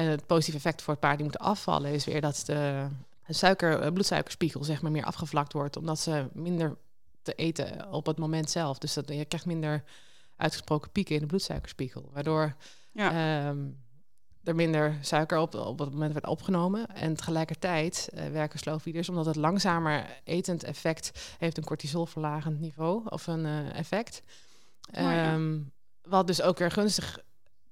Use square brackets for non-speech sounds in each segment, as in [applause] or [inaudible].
En het positieve effect voor het paard die moet afvallen is weer dat de suiker, eh, bloedsuikerspiegel zeg maar meer afgevlakt wordt, omdat ze minder te eten op het moment zelf. Dus dat, je krijgt minder uitgesproken pieken in de bloedsuikerspiegel, waardoor Ja. ehm, er minder suiker op, op het moment werd opgenomen. En tegelijkertijd eh, werken slowfeeders, omdat het langzamer etend effect heeft een cortisolverlagend niveau of een eh, effect. Oh ja. Ehm, Wat dus ook weer gunstig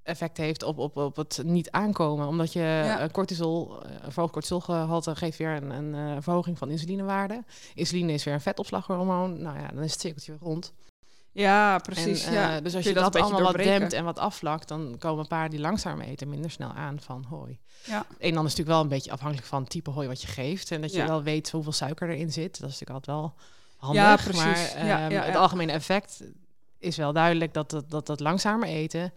effect heeft op, op, op het niet aankomen. Omdat je Ja. eh, cortisol, eh, een verhoogd cortisolgehalte geeft weer een, een eh, verhoging van insulinewaarde. Insuline is weer een vetopslaghormoon. Nou ja, dan is het cirkeltje weer rond. Ja, precies. En, ja. Dus als je, je dat een allemaal wat doorbreken? dempt en wat afvlakt, dan komen paarden die langzaam eten minder snel aan van hooi. Ja. Een en ander is natuurlijk wel een beetje afhankelijk van het type hooi wat je geeft. En dat je Ja. wel weet hoeveel suiker erin zit. Dat is natuurlijk altijd wel handig. Ja, precies. Maar ehm, ja, het algemene effect is wel duidelijk dat dat, dat, dat langzamer eten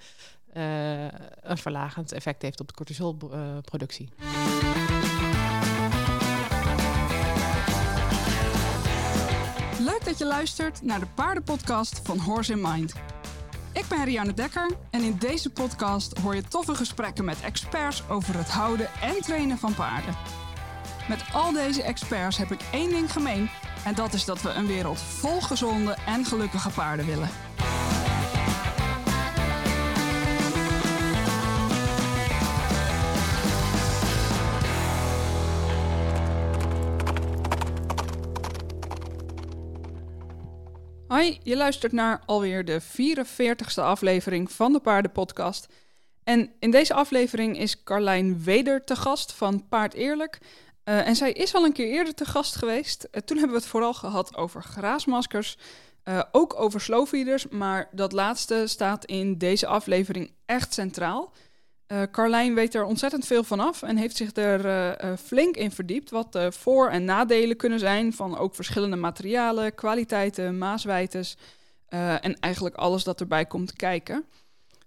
eh, een verlagend effect heeft op de cortisolproductie. Leuk dat je luistert naar de paardenpodcast van Horse in Mind. Ik ben Rianne Dekker en in deze podcast hoor je toffe gesprekken met experts over het houden en trainen van paarden. Met al deze experts heb ik één ding gemeen en dat is dat we een wereld vol gezonde en gelukkige paarden willen. Hoi, je luistert naar alweer de 44ste aflevering van de Paardenpodcast. En in deze aflevering is Carlijn Weder te gast van Paard Eerlijk. Eh, en zij is al een keer eerder te gast geweest. Eh, toen hebben we het vooral gehad over graasmaskers, eh, ook over slowfeeders, maar dat laatste staat in deze aflevering echt centraal. Eh, Carlijn weet er ontzettend veel van af en heeft zich er eh, eh, flink in verdiept. Wat de voor- en nadelen kunnen zijn van ook verschillende materialen, kwaliteiten, maaswijtes en eigenlijk alles dat erbij komt kijken.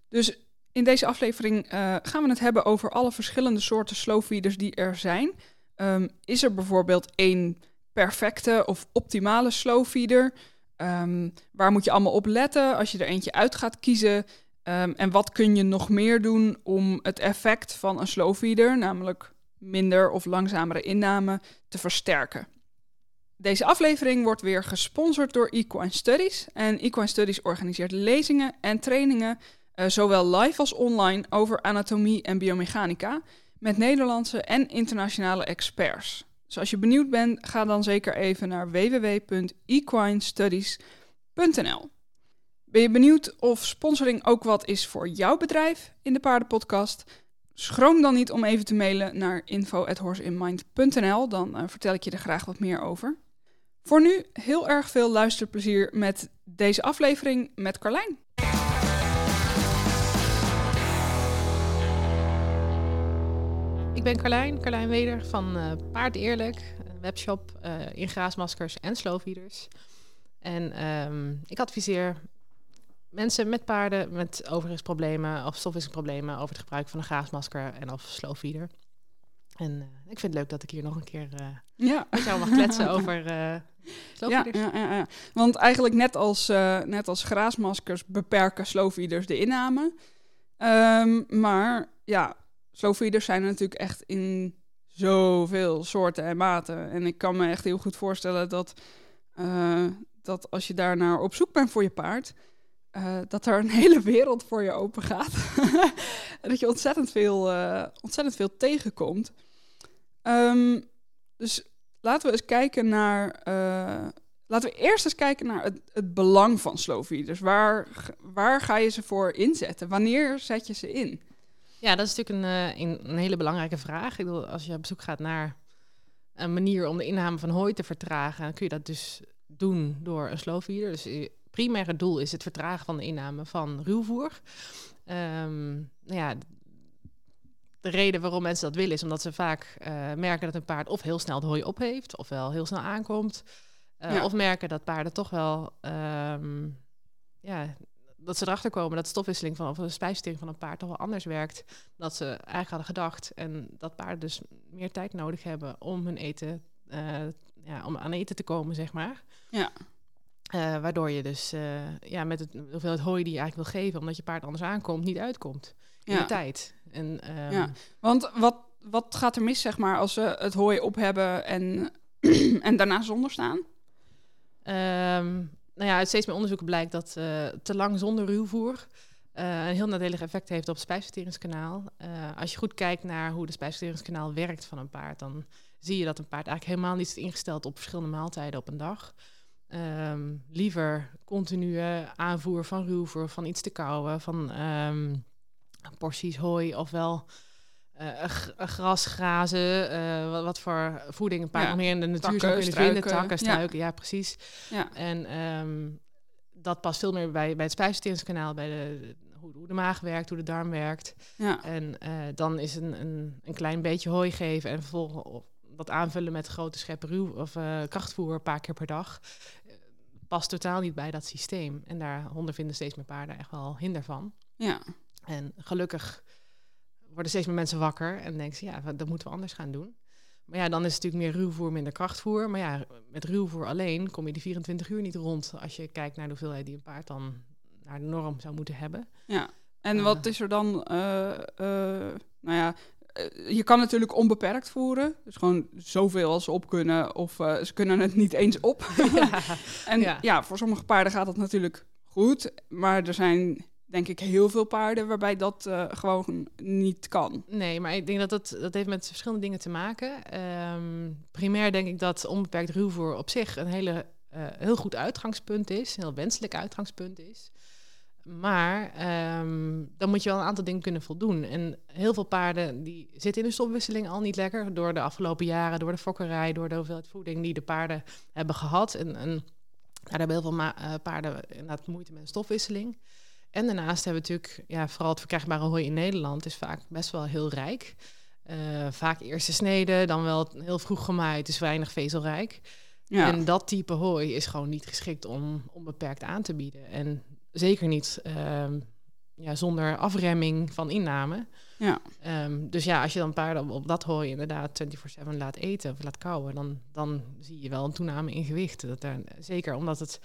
Dus in deze aflevering gaan we het hebben over alle verschillende soorten slowfeeders die er zijn. Ehm, is er bijvoorbeeld één perfecte of optimale slowfeeder? Ehm, waar moet je allemaal op letten als je er eentje uit gaat kiezen? Ehm, en wat kun je nog meer doen om het effect van een slowfeeder, namelijk minder of langzamere inname, te versterken? Deze aflevering wordt weer gesponsord door Equine Studies. En Equine Studies organiseert lezingen en trainingen, eh, zowel live als online, over anatomie en biomechanica, met Nederlandse en internationale experts. Dus als je benieuwd bent, ga dan zeker even naar www.equinestudies.nl. Ben je benieuwd of sponsoring ook wat is voor jouw bedrijf in de paardenpodcast? Schroom dan niet om even te mailen naar info@horseinmind.nl, dan eh, vertel ik je er graag wat meer over. Voor nu heel erg veel luisterplezier met deze aflevering met Carlijn. Ik ben Carlijn, Carlijn Weder van eh, Paard Eerlijk, een webshop eh, in graasmaskers en slowfeeders. En ehm, ik adviseer mensen met paarden met overingsproblemen of stofwisselingsproblemen over het gebruik van een graasmasker en of slowfeeder. En eh, ik vind het leuk dat ik hier nog een keer eh, Ja. met jou mag kletsen [laughs] over eh Ja, ja, ja, ja. Want eigenlijk net als, net als graasmaskers beperken slowfeeders de inname. Ehm, maar ja, slowfeeders zijn er natuurlijk echt in zoveel soorten en maten. En ik kan me echt heel goed voorstellen dat, dat als je daar naar op zoek bent voor je paard... eh, dat er een [laughs] hele wereld voor je open gaat. [laughs] dat je ontzettend veel, eh, ontzettend veel tegenkomt. Ehm, dus laten we eens kijken naar. eh, laten we eerst eens kijken naar het, het belang van slowfeeders. Waar, g- waar ga je ze voor inzetten? Wanneer zet je ze in? Ja, dat is natuurlijk een, een, hele belangrijke vraag. Ik bedoel, als je op zoek gaat naar een manier om de inname van hooi te vertragen, dan kun je dat dus doen door een slowfeeder. Dus primaire doel is het vertragen van de inname van ruwvoer. Ehm, nou ja, de reden waarom mensen dat willen is omdat ze vaak eh, merken dat een paard of heel snel het hooi op heeft, ofwel heel snel aankomt. Eh, Ja. Of merken dat paarden toch wel ehm, ja, dat ze erachter komen dat de stofwisseling van of de spijsvertering van een paard toch wel anders werkt dan dat ze eigenlijk hadden gedacht. En dat paarden dus meer tijd nodig hebben om hun eten, eh, ja, om aan eten te komen, zeg maar. Ja. Eh, waardoor je dus eh, ja, met het hoeveelheid hooi die je eigenlijk wil geven, omdat je paard anders aankomt, niet uitkomt in Ja. de tijd. En, ehm, Ja. Want wat, wat gaat er mis, zeg maar, als ze het hooi op hebben en, [clears throat] en daarna zonder staan? Ehm, nou ja, uit steeds meer onderzoeken blijkt dat eh, te lang zonder ruwvoer een heel nadelig effect heeft op het spijsverteringskanaal. Als je goed kijkt naar hoe de spijsverteringskanaal werkt van een paard, dan zie je dat een paard eigenlijk helemaal niet is ingesteld op verschillende maaltijden op een dag. Ehm, liever continue aanvoer van ruwvoer, van iets te kauwen, van ehm, porties hooi ofwel g- gras, grazen, eh, wat, wat voor voeding een Ja, nog meer in de natuur zou kunnen vinden. Takken, struiken, ja, precies. Ja, En ehm, dat past veel meer bij, bij het spijsverteringskanaal, bij de, hoe, hoe de maag werkt, hoe de darm werkt. ja, En eh, dan is een, een, een klein beetje hooi geven en vervolgens dat aanvullen met grote scheppen ruw of eh, krachtvoer een paar keer per dag. eh, Past totaal niet bij dat systeem. En daar honden vinden steeds meer paarden echt wel hinder van. ja. En gelukkig worden steeds meer mensen wakker en denken ze, ja, dat moeten we anders gaan doen. Maar ja, dan is het natuurlijk meer ruwvoer, minder krachtvoer. Maar ja, met ruwvoer alleen kom je die 24 uur niet rond als je kijkt naar de hoeveelheid die een paard dan naar de norm zou moeten hebben. ja. En Eh. wat is er dan, nou ja, je kan natuurlijk onbeperkt voeren. Dus gewoon zoveel als ze op kunnen, of eh, ze kunnen het niet eens op. [laughs] [laughs] En Ja. ja. voor sommige paarden gaat dat natuurlijk goed. Maar er zijn denk ik heel veel paarden waarbij dat eh, gewoon niet kan. Nee, maar ik denk dat dat, dat heeft met verschillende dingen te maken. Ehm, primair denk ik dat onbeperkt ruwvoer op zich een hele, eh, heel goed uitgangspunt is. Een heel wenselijk uitgangspunt is. Maar ehm, dan moet je wel een aantal dingen kunnen voldoen. En heel veel paarden die zitten in de stofwisseling al niet lekker. Door de afgelopen jaren, door de fokkerij, door de hoeveelheid voeding die de paarden hebben gehad. En, en daar hebben heel veel eh, paarden inderdaad moeite met een stofwisseling. En daarnaast hebben we natuurlijk, ja, vooral het verkrijgbare hooi in Nederland is vaak best wel heel rijk. Eh, vaak eerste snede, dan wel heel vroeg gemaaid, dus weinig vezelrijk. Ja, En dat type hooi is gewoon niet geschikt om onbeperkt aan te bieden. En zeker niet ehm, ja, zonder afremming van inname. ja, Ehm, dus ja, als je dan paarden op, dat hooi inderdaad 24-7 laat eten of laat kauwen, dan, dan zie je wel een toename in gewicht. Dat er, zeker omdat het,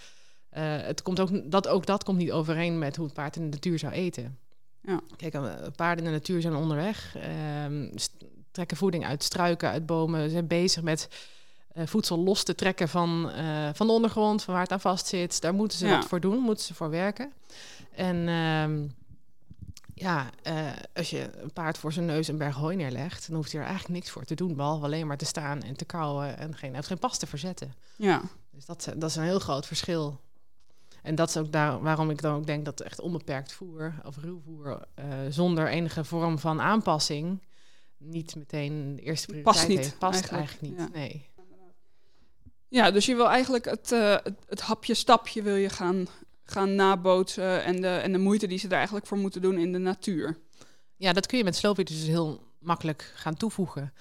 eh, het komt ook, dat, ook dat komt niet overeen met hoe het paard in de natuur zou eten. Ja. Kijk, eh, paarden in de natuur zijn onderweg, ehm, trekken voeding uit struiken, uit bomen, zijn bezig met eh, voedsel los te trekken van, eh, van de ondergrond, van waar het aan vast zit. Daar moeten ze Ja. wat voor doen, moeten ze voor werken. En ehm, ja, eh, als je een paard voor zijn neus een berg hooi neerlegt, dan hoeft hij er eigenlijk niks voor te doen, behalve alleen maar te staan en te kauwen en geen, heeft geen pas te verzetten. ja, Dus dat, is- dat is een heel groot verschil. En dat is ook daar, waarom ik dan ook denk dat echt onbeperkt voer of ruwvoer zonder enige vorm van aanpassing niet meteen de eerste prioriteit Past niet, heeft. Past eigenlijk, eigenlijk, niet. ja. Nee. Ja. Dus je wil eigenlijk het, eh, het, het hapje-stapje wil je gaan, gaan nabootsen en de, en de moeite die ze daar eigenlijk voor moeten doen in de natuur. Ja, dat kun je met sloofwieters dus heel makkelijk gaan toevoegen.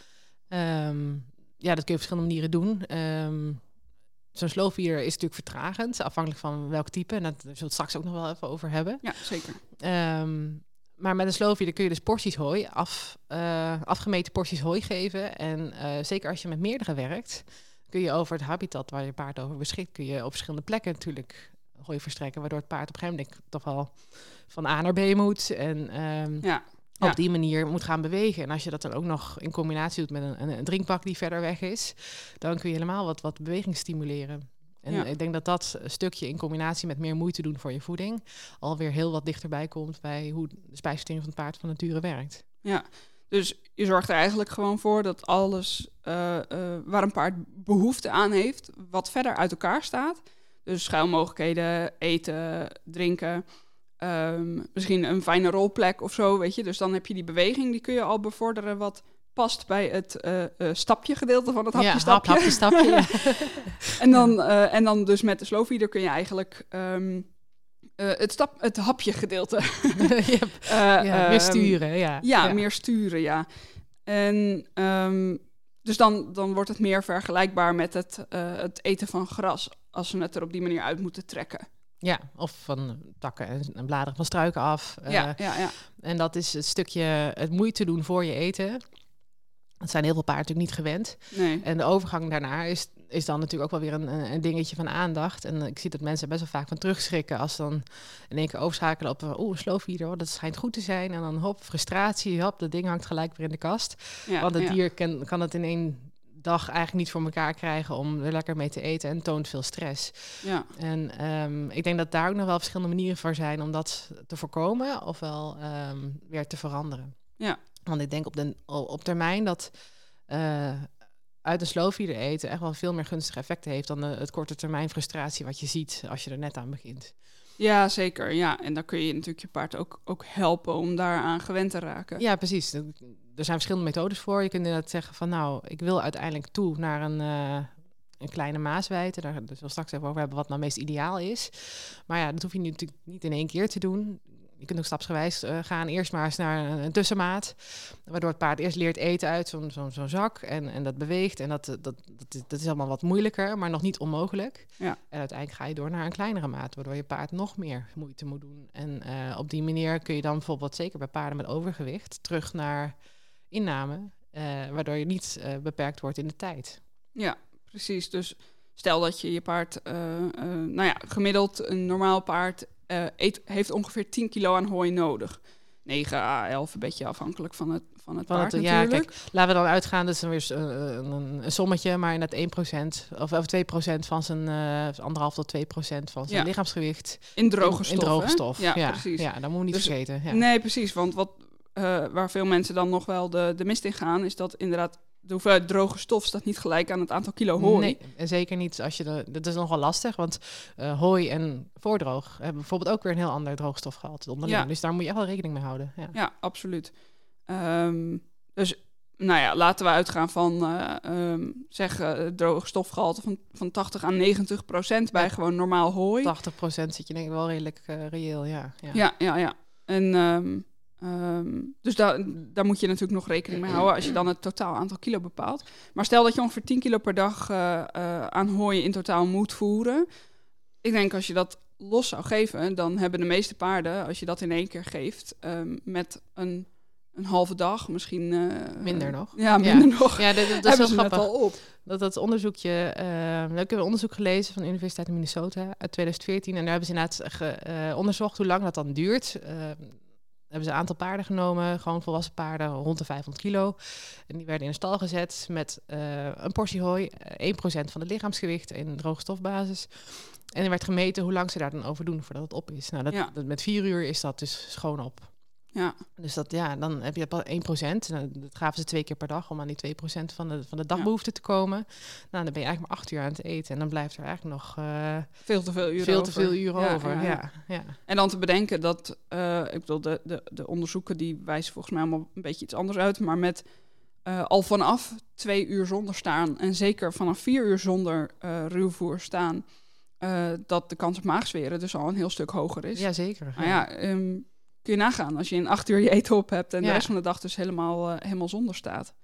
Ehm, ja, dat kun je op verschillende manieren doen. Ehm, Zo'n sloofwier is natuurlijk vertragend, afhankelijk van welk type. En dat daar zullen we het straks ook nog wel even over hebben. Ja, zeker. Ehm, maar met een sloofwier kun je dus porties hooi, af, eh, afgemeten porties hooi geven. En eh, zeker als je met meerdere werkt, kun je over het habitat waar je paard over beschikt, kun je op verschillende plekken natuurlijk hooi verstrekken, waardoor het paard op een gegeven moment toch wel van A naar B moet. En ehm, Ja, op Ja. die manier moet gaan bewegen. En als je dat dan ook nog in combinatie doet met een, een, een drinkbak die verder weg is, dan kun je helemaal wat, wat beweging stimuleren. En Ja. ik denk dat dat stukje in combinatie met meer moeite doen voor je voeding alweer heel wat dichterbij komt bij hoe de spijsvertering van het paard van nature werkt. ja. Dus je zorgt er eigenlijk gewoon voor dat alles eh, eh, waar een paard behoefte aan heeft, wat verder uit elkaar staat. Dus schuilmogelijkheden, eten, drinken, ehm, misschien een fijne rolplek of zo, weet je. Dus dan heb je die beweging, die kun je al bevorderen wat past bij het eh, stapje gedeelte van het hapje ja, stapje. hap, hapje, stapje. [laughs] En dan, en dan dus met de slowfeeder kun je eigenlijk ehm, eh, het, stap, het hapje gedeelte [laughs] [laughs] Yep. eh, ja, ehm, meer sturen, ja. Ja, meer sturen, ja. En ehm, dus dan, dan wordt het meer vergelijkbaar met het, eh, het eten van gras, als we het er op die manier uit moeten trekken. Ja, of van takken en, en bladeren van struiken af. Ja, ja, ja. En dat is het stukje het moeite doen voor je eten. Dat zijn heel veel paarden natuurlijk niet gewend. Nee. En de overgang daarna is, is dan natuurlijk ook wel weer een, een dingetje van aandacht. En ik zie dat mensen best wel vaak van terugschrikken als dan in één keer overschakelen op oeh, een slowfeeder, oh, dat schijnt goed te zijn. En dan hop, frustratie, hop, dat ding hangt gelijk weer in de kast. Ja, Want het ja. dier kan, kan het in één dag eigenlijk niet voor elkaar krijgen om er lekker mee te eten en toont veel stress. Ja. En ehm, ik denk dat daar ook nog wel verschillende manieren voor zijn om dat te voorkomen ofwel ehm, weer te veranderen. Ja. Want ik denk op, de, op termijn dat eh, uit een slowfeeder eten echt wel veel meer gunstige effecten heeft dan de, het korte termijn frustratie wat je ziet als je er net aan begint. ja, zeker. Ja. En dan kun je natuurlijk je paard ook, ook helpen om daaraan gewend te raken. Ja, precies. Er zijn verschillende methodes voor. Je kunt inderdaad zeggen van nou, ik wil uiteindelijk toe naar een, eh, een kleine maaswijte. Daar zullen we straks even over hebben wat nou meest ideaal is. Maar ja, dat hoef je natuurlijk niet in één keer te doen. Je kunt ook stapsgewijs eh, gaan. Eerst maar eens naar een, een tussenmaat. Waardoor het paard eerst leert eten uit zo'n zo'n zo'n zak. En, en dat beweegt. En dat, dat, dat, is- dat is allemaal wat moeilijker, maar nog niet onmogelijk. Ja. En uiteindelijk ga je door naar een kleinere maat. Waardoor je paard nog meer moeite moet doen. En eh, op die manier kun je dan bijvoorbeeld, zeker bij paarden met overgewicht, terug naar inname. eh, waardoor je niet eh, beperkt wordt in de tijd. Ja, precies. Dus stel dat je je paard, eh, eh, nou ja, gemiddeld een normaal paard eh, eet, heeft ongeveer 10 kilo aan hooi nodig. 9 à 11, een beetje afhankelijk van het, van het paard het, ja, natuurlijk. kijk, laten we dan uitgaan, dat is dan weer s- eh, een, een, een sommetje, maar in dat 1% of, of 2% van zijn, eh anderhalf tot 2% van zijn Ja. lichaamsgewicht. in droge in, stof. in droge hè? stof. Ja, Ja, precies. Ja, dat moeten we niet Dus- vergeten. Ja. Nee, precies. Want wat, eh, waar veel mensen dan nog wel de, de mist in gaan, is dat inderdaad de hoeveelheid droge stof staat niet gelijk aan het aantal kilo hooi. Nee, en zeker niet als je de, dat is nog wel lastig, want eh, hooi en voordroog hebben bijvoorbeeld ook weer een heel ander droogstofgehalte onderling. Ja. Dus daar moet je echt wel rekening mee houden. Ja. Ja, absoluut. Ehm, dus nou ja, laten we uitgaan van eh ehm, zeg eh, droge stofgehalte van, van 80 à 90 procent bij Ja. gewoon normaal hooi. 80% zit je denk ik wel redelijk eh, reëel, ja. ja. Ja, ja, ja. En ehm, ehm, dus daar, daar moet je natuurlijk nog rekening mee houden als je dan het totaal aantal kilo bepaalt. Maar stel dat je ongeveer 10 kilo per dag eh, aan hooi in totaal moet voeren. Ik denk als je dat los zou geven, dan hebben de meeste paarden, als je dat in één keer geeft, ehm, met een, een halve dag, misschien... eh, Minder nog. Ja, minder nog. Ja, dat, dat is wel grappig. al op. Dat dat onderzoekje, eh we hebben een onderzoek gelezen van de Universiteit in Minnesota uit 2014. En daar hebben ze inderdaad ge- onderzocht hoe lang dat dan duurt. Eh, hebben ze een aantal paarden genomen, gewoon volwassen paarden, rond de 500 kilo. En die werden in een stal gezet met eh, een portie hooi, eh, 1% van het lichaamsgewicht in droogstofbasis. En er werd gemeten hoe lang ze daar dan over doen voordat het op is. Nou, dat, Ja. dat, met vier uur is dat dus schoon op. Ja, Dus dat, ja, dan heb je pas 1%. Nou, dat gaven ze twee keer per dag om aan die 2% van de, van de dagbehoefte te komen. Nou, dan ben je eigenlijk maar acht uur aan het eten. En dan blijft er eigenlijk nog eh, veel te veel uren veel te over. veel uren Ja, over. ja, Ja. En dan te bedenken dat, eh, ik bedoel, de, de, de onderzoeken die wijzen volgens mij allemaal een beetje iets anders uit, maar met eh, al vanaf twee uur zonder staan en zeker vanaf vier uur zonder ruwvoer staan, dat de kans op maagzweren dus al een heel stuk hoger is. ja zeker. Nou ja, ehm, kun je nagaan als je in acht uur je eten op hebt en de rest van de dag dus helemaal, eh, helemaal zonder staat.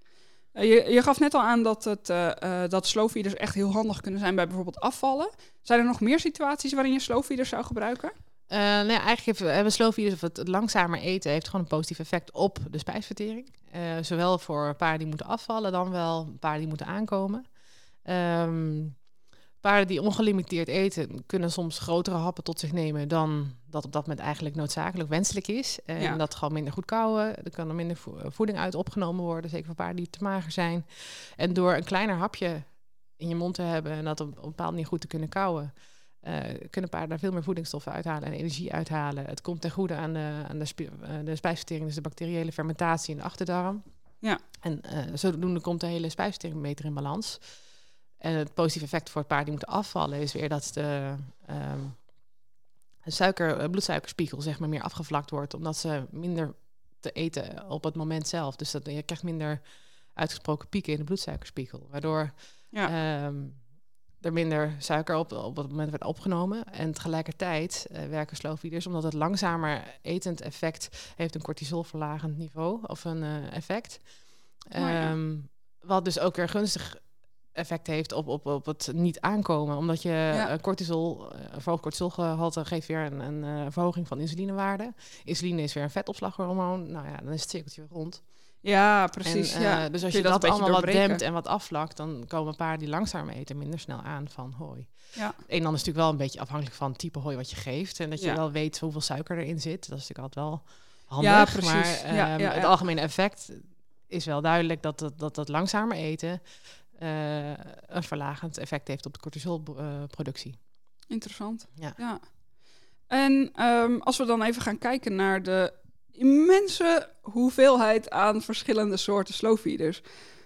Eh, je, je gaf net al aan dat, het, eh, dat slowfeeders echt heel handig kunnen zijn bij bijvoorbeeld afvallen. Zijn er nog meer situaties waarin je slowfeeders zou gebruiken? Eh, nou ja, eigenlijk heeft, hebben slowfeeders of het, het langzamer eten heeft gewoon een positief effect op de spijsvertering. Zowel voor paarden die moeten afvallen dan wel paarden die moeten aankomen. Ehm, paarden die ongelimiteerd eten kunnen soms grotere happen tot zich nemen dan dat op dat moment eigenlijk noodzakelijk wenselijk is. En Ja. dat gewoon minder goed kouwen. Er kan er minder vo- voeding uit opgenomen worden, zeker voor paarden die te mager zijn. En door een kleiner hapje in je mond te hebben en dat op, op een bepaalde manier goed te kunnen kouwen, eh, kunnen paarden daar veel meer voedingsstoffen uithalen en energie uithalen. Het komt ten goede aan de, aan de, eh, de spijsvertering, dus de bacteriële fermentatie in de achterdarm. Ja. En eh, zodoende komt de hele spijsvertering beter in balans. En het positieve effect voor het paard die moet afvallen is weer dat de, ehm, de suiker, eh, bloedsuikerspiegel zeg maar meer afgevlakt wordt, omdat ze minder te eten op het moment zelf. Dus dat, je krijgt minder uitgesproken pieken in de bloedsuikerspiegel, waardoor Ja. Ehm, er minder suiker op, op het moment werd opgenomen. En tegelijkertijd eh, werken slowfeeders, omdat het langzamer etend effect heeft een cortisolverlagend niveau of een eh, effect. Oh. Ehm, Wat dus ook weer gunstig effect heeft op, op, op het niet aankomen. Omdat je Ja. eh, cortisol, eh, een verhoogd cortisolgehalte geeft weer een, een eh, verhoging van insulinewaarde. Insuline is weer een vetopslaghormoon. Nou ja, dan is het cirkeltje rond. Ja, precies. En, ja. eh, dus als je, je dat allemaal wat dempt en wat afvlakt, dan komen paarden die langzaam eten minder snel aan van hooi. Ja. En ander is natuurlijk wel een beetje afhankelijk van het type hooi wat je geeft. En dat je Ja. wel weet hoeveel suiker erin zit. Dat is natuurlijk altijd wel handig. Ja, precies. Maar Ja, ehm, ja, het algemene effect is wel duidelijk dat dat, dat, dat langzamer eten eh, een verlagend effect heeft op de cortisolproductie. Interessant. Ja. En ehm, als we dan even gaan kijken naar de immense hoeveelheid aan verschillende soorten slowfeeders.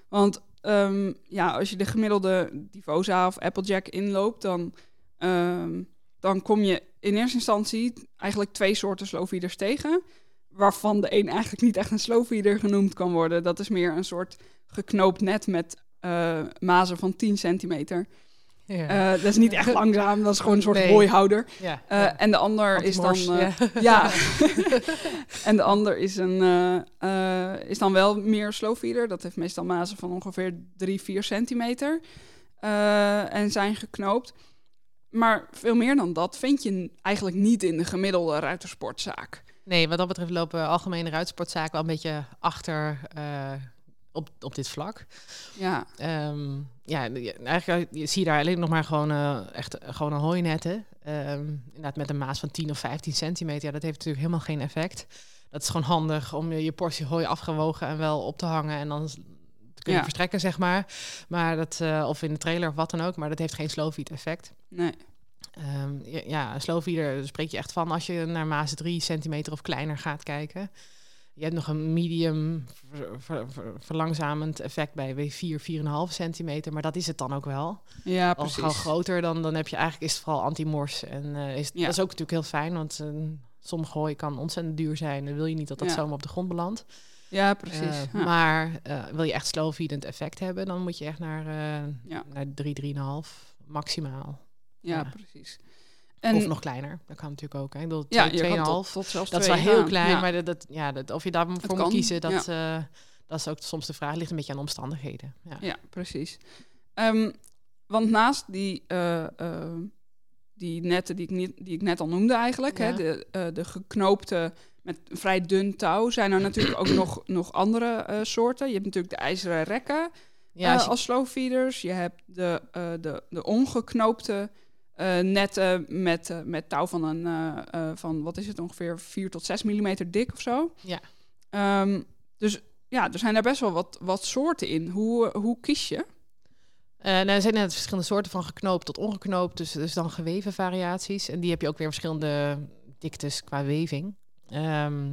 Want ehm, ja, als je de gemiddelde Divosa of Applejack inloopt, dan, ehm, dan kom je in eerste instantie eigenlijk twee soorten slowfeeders tegen. Waarvan de een eigenlijk niet echt een slowfeeder genoemd kan worden. Dat is meer een soort geknoopt net met eh, mazen van 10 centimeter. Ja. Eh, dat is niet echt [laughs] langzaam, dat is gewoon een soort Nee. hooihouder. ja, Eh, ja. En de ander is dan. Ja. [laughs] en de ander is, een, is dan wel meer slowfeeder. Dat heeft meestal mazen van ongeveer 3, 4 centimeter. en zijn geknoopt. Maar veel meer dan dat vind je eigenlijk niet in de gemiddelde ruitersportzaak. Nee, wat dat betreft lopen algemene ruitsportzaken wel een beetje achter op, op dit vlak. Ja, Ehm, ja, je- eigenlijk eh, je zie je daar alleen nog maar gewoon, eh, echt eh, gewoon een hooinetten. Ehm inderdaad met een maas van 10 of 15 centimeter. Ja, dat heeft natuurlijk helemaal geen effect. Dat is gewoon handig om je, je portie hooi afgewogen en wel op te hangen en dan te kunnen Ja. verstrekken, zeg maar. Maar dat, of in de trailer of wat dan ook, maar dat heeft geen slow feed effect. nee. Ehm, ja, ja, slow feeder spreek je echt van als je naar maas 3 centimeter of kleiner gaat kijken. Je hebt nog een medium ver- ver- ver- verlangzamend effect bij W4, 4,5 centimeter. Maar dat is het dan ook wel. Ja, Al precies. gauw groter, dan, dan heb je eigenlijk is het vooral anti-mors. En eh, is, Ja. dat is ook natuurlijk heel fijn, want eh, sommige hooi kan ontzettend duur zijn. Dan wil je niet dat dat Ja. zomaar op de grond belandt. Ja, precies. Eh, ja. Maar wil je echt slow feedend effect hebben, dan moet je echt naar, naar 3, 3,5 maximaal. ja. precies. En, Of nog kleiner. Dat kan natuurlijk ook. Hè. Ik bedoel, ja, 2,5. je kan tot, tot zelfs Dat is wel twee heel klein, Ja. maar dat, dat, ja, dat, of je daarvoor moet kan, kiezen, dat, eh, dat is ook soms de vraag. Ligt een beetje aan omstandigheden. Ja. Ja, precies. Ehm, want naast die, eh, eh, die netten die ik, niet, die ik net al noemde eigenlijk, hè, de, de geknoopte met vrij dun touw, zijn er natuurlijk ook nog, nog andere soorten. Je hebt natuurlijk de ijzeren rekken Ja, als je- als slow feeders. Je hebt de, de, de ongeknoopte eh, netten met, eh, met touw van een, eh, eh, van wat is het ongeveer 4 tot 6 millimeter dik of zo. Ja. Ehm, dus ja, er zijn daar best wel wat, wat soorten in. Hoe, eh, hoe kies je? Eh, nou, er zijn net verschillende soorten van geknoopt tot ongeknoopt. Dus, dus dan geweven variaties. En die heb je ook weer verschillende diktes qua weving. Ehm,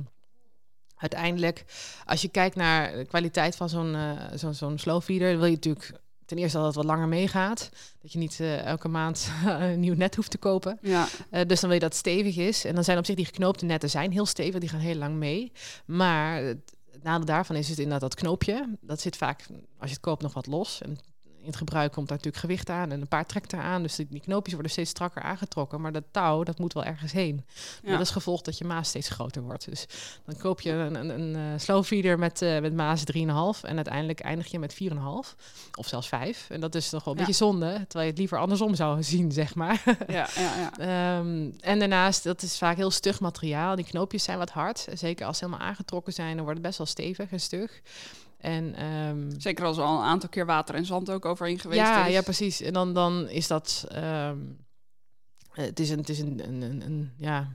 uiteindelijk, als je kijkt naar de kwaliteit van zo'n eh, zo'n zo'n slow feeder, wil je natuurlijk ten eerste dat het wat langer meegaat. Dat je niet eh, elke maand [laughs] een nieuw net hoeft te kopen. Ja, Eh, dus dan wil je dat het stevig is. En dan zijn op zich die geknoopte netten zijn heel stevig, die gaan heel lang mee. Maar het, het nadeel daarvan is het inderdaad dat knoopje. Dat zit vaak, als je het koopt, nog wat los. En in het gebruik komt daar natuurlijk gewicht aan en een paar trekt eraan. Dus die, die knoopjes worden steeds strakker aangetrokken. Maar dat touw, dat moet wel ergens heen. ja. Dat is gevolg dat je maas steeds groter wordt. Dus dan koop je een, een, een eh, slow feeder met, eh met maas 3,5 en uiteindelijk eindig je met 4,5 of zelfs 5. En dat is toch wel een Ja. beetje zonde, terwijl je het liever andersom zou zien, zeg maar. ja, ja, ja. [laughs] Ehm, en daarnaast, dat is vaak heel stug materiaal. Die knoopjes zijn wat hard. Zeker als ze helemaal aangetrokken zijn, dan wordt het best wel stevig en stug. En ehm, Zeker als al een aantal keer water en zand ook overheen geweest ja, is. ja, precies. En dan, dan is dat. ehm, het is een, het is een, een, een, een- ja,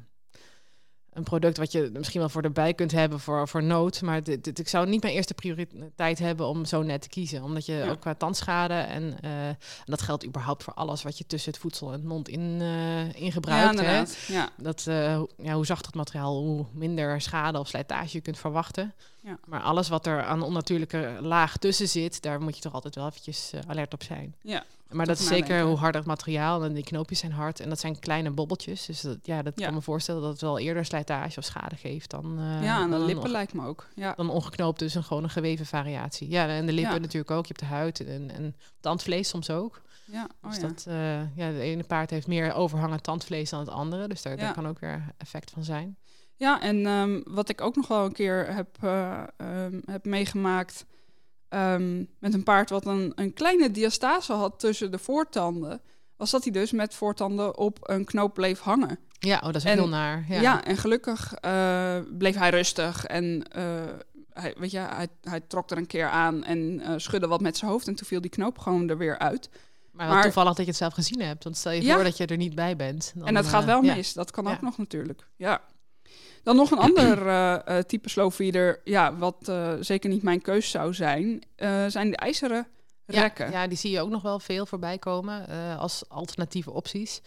een product wat je misschien wel voor erbij kunt hebben voor, voor nood. Maar dit, dit- ik zou niet mijn eerste prioriteit hebben om zo net te kiezen. Omdat je Ja. ook qua tandschade en, eh, en dat geldt überhaupt voor alles wat je tussen het voedsel en het mond in, eh in ja, gebruikt. hè? inderdaad. Ja, Dat, eh, hoe- ja, hoe zachter het materiaal, hoe minder schade of slijtage je kunt verwachten. Ja. Maar alles wat er aan onnatuurlijke laag tussen zit, daar moet je toch altijd wel eventjes alert op zijn. ja, Maar dat is zeker hoe harder het materiaal en die knoopjes zijn hard en dat zijn kleine bobbeltjes. Dus dat, ja, dat Ja. kan me voorstellen dat het wel eerder slijtage of schade geeft dan, eh, ja, en de lippen lijkt me ook. Ja, dan ongeknoopt, dus een gewoon een geweven variatie. Ja, en de lippen Ja. natuurlijk ook. Je hebt de huid en, en tandvlees soms ook. ja. Oh, dus dat, eh, ja, de ene paard heeft meer overhangend tandvlees dan het andere. Dus daar kan ook weer effect van zijn. Ja, en ehm, wat ik ook nog wel een keer heb, eh, ehm, heb meegemaakt ehm, met een paard wat een, een kleine diastase had tussen de voortanden, was dat hij dus met voortanden op een knoop bleef hangen. Ja, oh, dat is En- heel naar. Ja, Ja. en gelukkig eh, bleef hij rustig en eh, hij, weet je, hij, hij trok er een keer aan en eh, schudde wat met zijn hoofd. En toen viel die knoop gewoon er weer uit. Maar, toevallig dat je het zelf gezien hebt. Want stel je Ja. voor dat je er niet bij bent. dan, en dat gaat wel mis. Dat kan ook nog natuurlijk. Ja. Dan nog een ander eh, type slowfeeder. Ja, wat eh, zeker niet mijn keus zou zijn. zijn de ijzeren rekken. Ja, die zie je ook nog wel veel voorbij komen als alternatieve opties.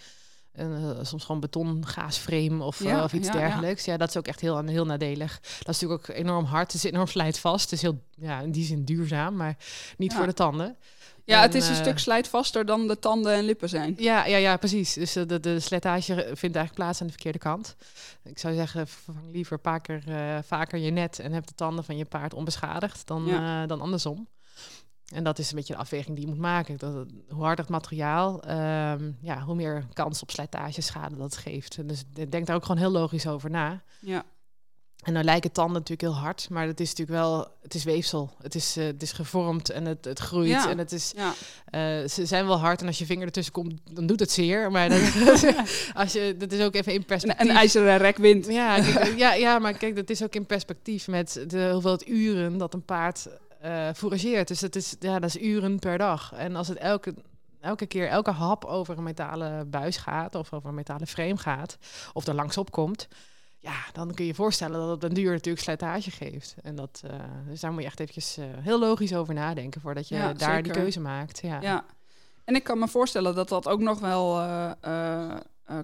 Soms gewoon beton, gaasframe of, Ja, of iets ja, dergelijks. Ja. dat is ook echt heel, heel nadelig. Dat is natuurlijk ook enorm hard. Het is enorm slijtvast. Het is heel, ja, in die zin duurzaam, maar niet voor de tanden. Ja, het is een eh, stuk slijtvaster dan de tanden en lippen zijn. Ja, ja, ja, precies. Dus eh, de, de slijtage vindt eigenlijk plaats aan de verkeerde kant. Ik zou zeggen, vervang liever een paar keer, eh, vaker je net en heb de tanden van je paard onbeschadigd dan, dan andersom. En dat is een beetje de afweging die je moet maken. Dat, het- hoe harder het materiaal, ehm, ja, hoe meer kans op slijtage, schade dat het geeft. En Dus denk daar ook gewoon heel logisch over na. Ja, En dan lijken tanden natuurlijk heel hard, maar het is natuurlijk wel, het is weefsel. Het is, eh, het is gevormd en het, het groeit Ja. en het is, ja. eh, ze zijn wel hard en als je vinger ertussen komt, dan doet het zeer. Maar dat, [laughs] [laughs] als je, dat is ook even in Een, perspectief. een ijzeren rek wint. ja, kijk, [laughs] ja, ja, maar kijk, dat is ook in perspectief met de hoeveelheid uren dat een paard eh fourageert. Dus dat is, ja, dat is uren per dag. En als het elke, elke keer, elke hap over een metalen buis gaat of over een metalen frame gaat, of er langs op komt, ja, dan kun je je voorstellen dat het een duur natuurlijk slijtage geeft. En dat, eh, dus daar moet je echt eventjes eh, heel logisch over nadenken voordat je Ja, daar die keuze maakt. Ja. Ja. En ik kan me voorstellen dat dat ook nog wel eh,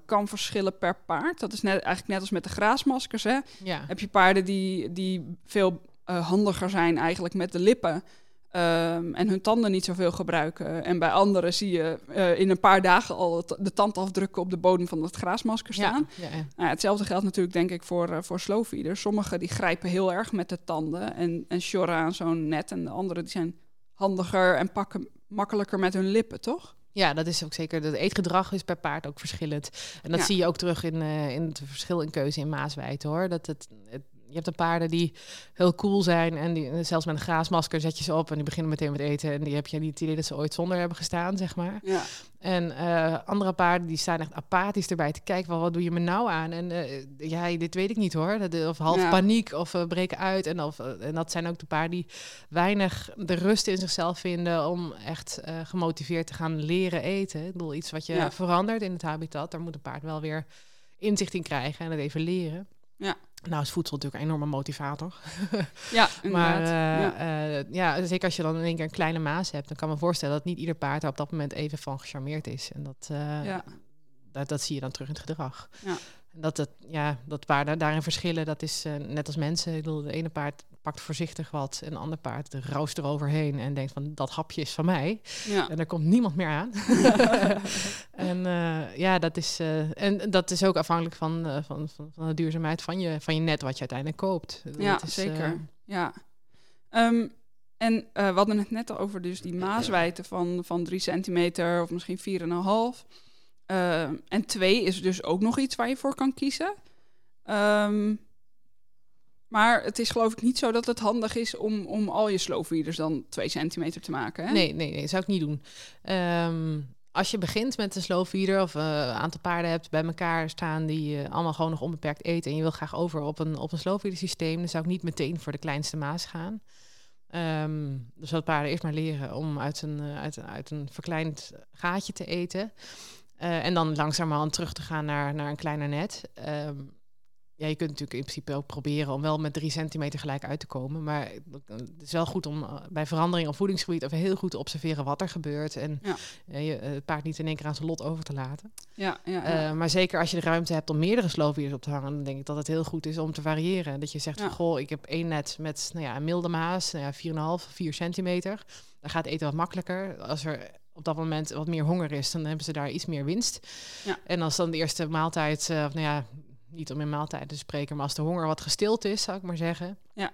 kan verschillen per paard. Dat is net, eigenlijk net als met de graasmaskers. Hè? Ja. Heb je paarden die, die veel handiger zijn eigenlijk met de lippen. Ehm, en hun tanden niet zoveel gebruiken. En bij anderen zie je eh, in een paar dagen al het- de tandafdrukken op de bodem van het graasmasker staan. Ja, ja, ja. Nou, ja, hetzelfde geldt natuurlijk denk ik voor, eh, voor slowfeeders. Sommigen die grijpen heel erg met de tanden en, en sjorren aan zo'n net. En de anderen die zijn handiger en pakken makkelijker met hun lippen, toch? Ja, dat is ook zeker. Het eetgedrag is per paard ook verschillend. En dat Ja. zie je ook terug in, eh, in het verschil in keuze in Maaswijd hoor. Dat het, het- je hebt de paarden die heel cool zijn en die eh, zelfs met een graasmasker zet je ze op en die beginnen meteen met eten. En die heb je niet het idee dat ze ooit zonder hebben gestaan, zeg maar. Ja. En eh, andere paarden die staan echt apathisch erbij te kijken. Wel, wat doe je me nou aan? En eh, ja, dit weet ik niet hoor. Of half Ja. paniek of breken uit. En, of, en dat zijn ook de paarden die weinig de rust in zichzelf vinden om echt gemotiveerd te gaan leren eten. Ik bedoel, iets wat je Ja. verandert in het habitat. Daar moet een paard wel weer inzicht in krijgen en het even leren. Ja. Nou is voedsel natuurlijk een enorme motivator. [laughs] Ja, Maar eh, ja. eh, ja, zeker als je dan in één keer een kleine maas hebt, dan kan ik me voorstellen dat niet ieder paard er op dat moment even van gecharmeerd is. En dat, eh, ja. dat, dat zie je dan terug in het gedrag. Ja. En dat, het, ja, dat paarden daarin verschillen, dat is net als mensen. Ik bedoel, de ene paard pakt voorzichtig wat, en een ander paard roost eroverheen en denkt van dat hapje is van mij. ja. En er komt niemand meer aan. [laughs] en eh, ja, dat is, eh, en dat is ook afhankelijk van, eh, van, van, van de duurzaamheid van je, van je net wat je uiteindelijk koopt. Ja, Dat is, zeker. Ja. Ehm, en we hadden het net al over dus die maaswijten van, van 3 centimeter of misschien 4,5. Ehm en 2 is dus ook nog iets waar je voor kan kiezen. Ehm, maar het is geloof ik niet zo dat het handig is om, om al je slowfeeders dan 2 centimeter te maken. Hè? Nee, nee, nee, zou ik niet doen. Ehm, als je begint met een slow feeder of eh, een aantal paarden hebt bij elkaar staan die eh, allemaal gewoon nog onbeperkt eten en je wil graag over op een, op een slow feeder systeem, dan zou ik niet meteen voor de kleinste maas gaan. Ehm dus dat paarden eerst maar leren om uit een, eh, uit, uit een verkleind gaatje te eten. En dan langzamerhand terug te gaan naar, naar een kleiner net. Ehm, ja, je kunt natuurlijk in principe ook proberen om wel met drie centimeter gelijk uit te komen. Maar het is wel goed om eh, bij verandering op voedingsgebied even heel goed te observeren wat er gebeurt. En Ja. eh, je, het paard niet in één keer aan zijn lot over te laten. Ja, ja, ja. Eh, maar zeker als je de ruimte hebt om meerdere slowfeeders op te hangen, dan denk ik dat het heel goed is om te variëren. Dat je zegt van goh, ik heb één net met nou ja, een milde maas, nou ja, 4,5, 4 centimeter. Dan gaat eten wat makkelijker. Als er op dat moment wat meer honger is, dan hebben ze daar iets meer winst. Ja. En als dan de eerste maaltijd, eh, of nou ja, niet om in maaltijden te spreken, maar als de honger wat gestild is, zou ik maar zeggen. Ja.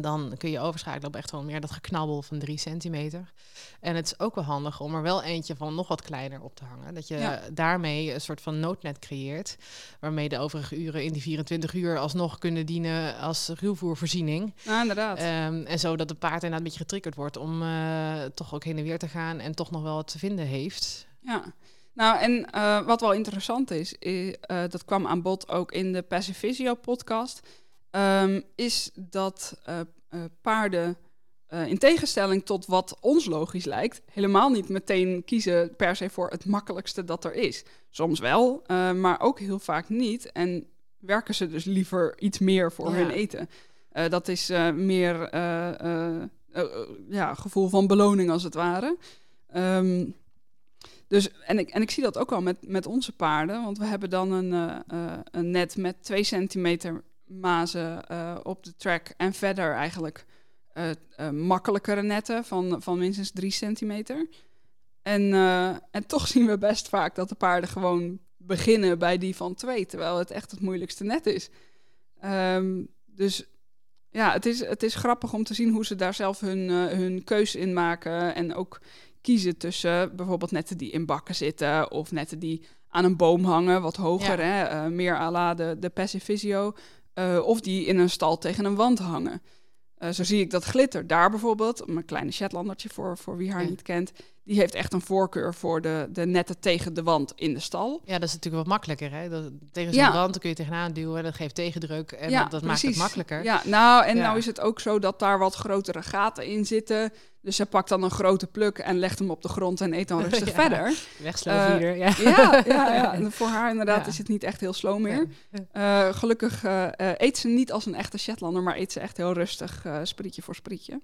Dan kun je overschakelen op echt wel meer dat geknabbel van drie centimeter. En het is ook wel handig om er wel eentje van nog wat kleiner op te hangen. Dat je Ja. daarmee een soort van noodnet creëert. Waarmee de overige uren in die 24 uur alsnog kunnen dienen als ruwvoervoorziening. nou, inderdaad. Ehm, en zo dat de paard inderdaad een beetje getriggerd wordt om eh, toch ook heen en weer te gaan en toch nog wel wat te vinden heeft. Ja, nou en eh, wat wel interessant is, eh, dat kwam aan bod ook in de Pacificio podcast, ehm, is dat eh, paarden, in tegenstelling tot wat ons logisch lijkt, helemaal niet meteen kiezen per se voor het makkelijkste dat er is. Soms wel, maar ook heel vaak niet. En werken ze dus liever iets meer voor Ja. hun eten. Dat is meer ja, gevoel van beloning als het ware. Ehm, dus, en, ik, en ik zie dat ook al met, met onze paarden. Want we hebben dan een, eh, eh, een net met 2 centimeter mazen eh, op de track. En verder eigenlijk makkelijkere netten van, van minstens 3 centimeter. En, en toch [laughs] zien we best vaak dat de paarden gewoon beginnen bij die van 2. Terwijl het echt het moeilijkste net is. Ehm, dus ja, het is, het is grappig om te zien hoe ze daar zelf hun, hun keus in maken. En ook kiezen tussen bijvoorbeeld netten die in bakken zitten. Of netten die aan een boom hangen, wat hoger. Ja. Hè? eh, meer à la de, de Pacificio. eh, of die in een stal tegen een wand hangen. Eh, zo zie ik dat glitter daar bijvoorbeeld, mijn kleine Shetlandertje voor, voor wie haar Ja. niet kent, die heeft echt een voorkeur voor de, de netten tegen de wand in de stal. Ja, dat is natuurlijk wat makkelijker. Hè? Dat, tegen zo'n Ja. wand kun je tegenaan duwen. Dat geeft tegendruk en Ja, dat, dat maakt het makkelijker. Ja, nou, en Ja. nou is het ook zo dat daar wat grotere gaten in zitten. Dus ze pakt dan een grote pluk en legt hem op de grond en eet dan [laughs] rustig verder. Wegslovier, ja. Ja, ja, [laughs] ja. En voor haar inderdaad is het niet echt heel slow meer. Eh, gelukkig eh, eh, eet ze niet als een echte Shetlander, maar eet ze echt heel rustig, eh sprietje voor sprietje.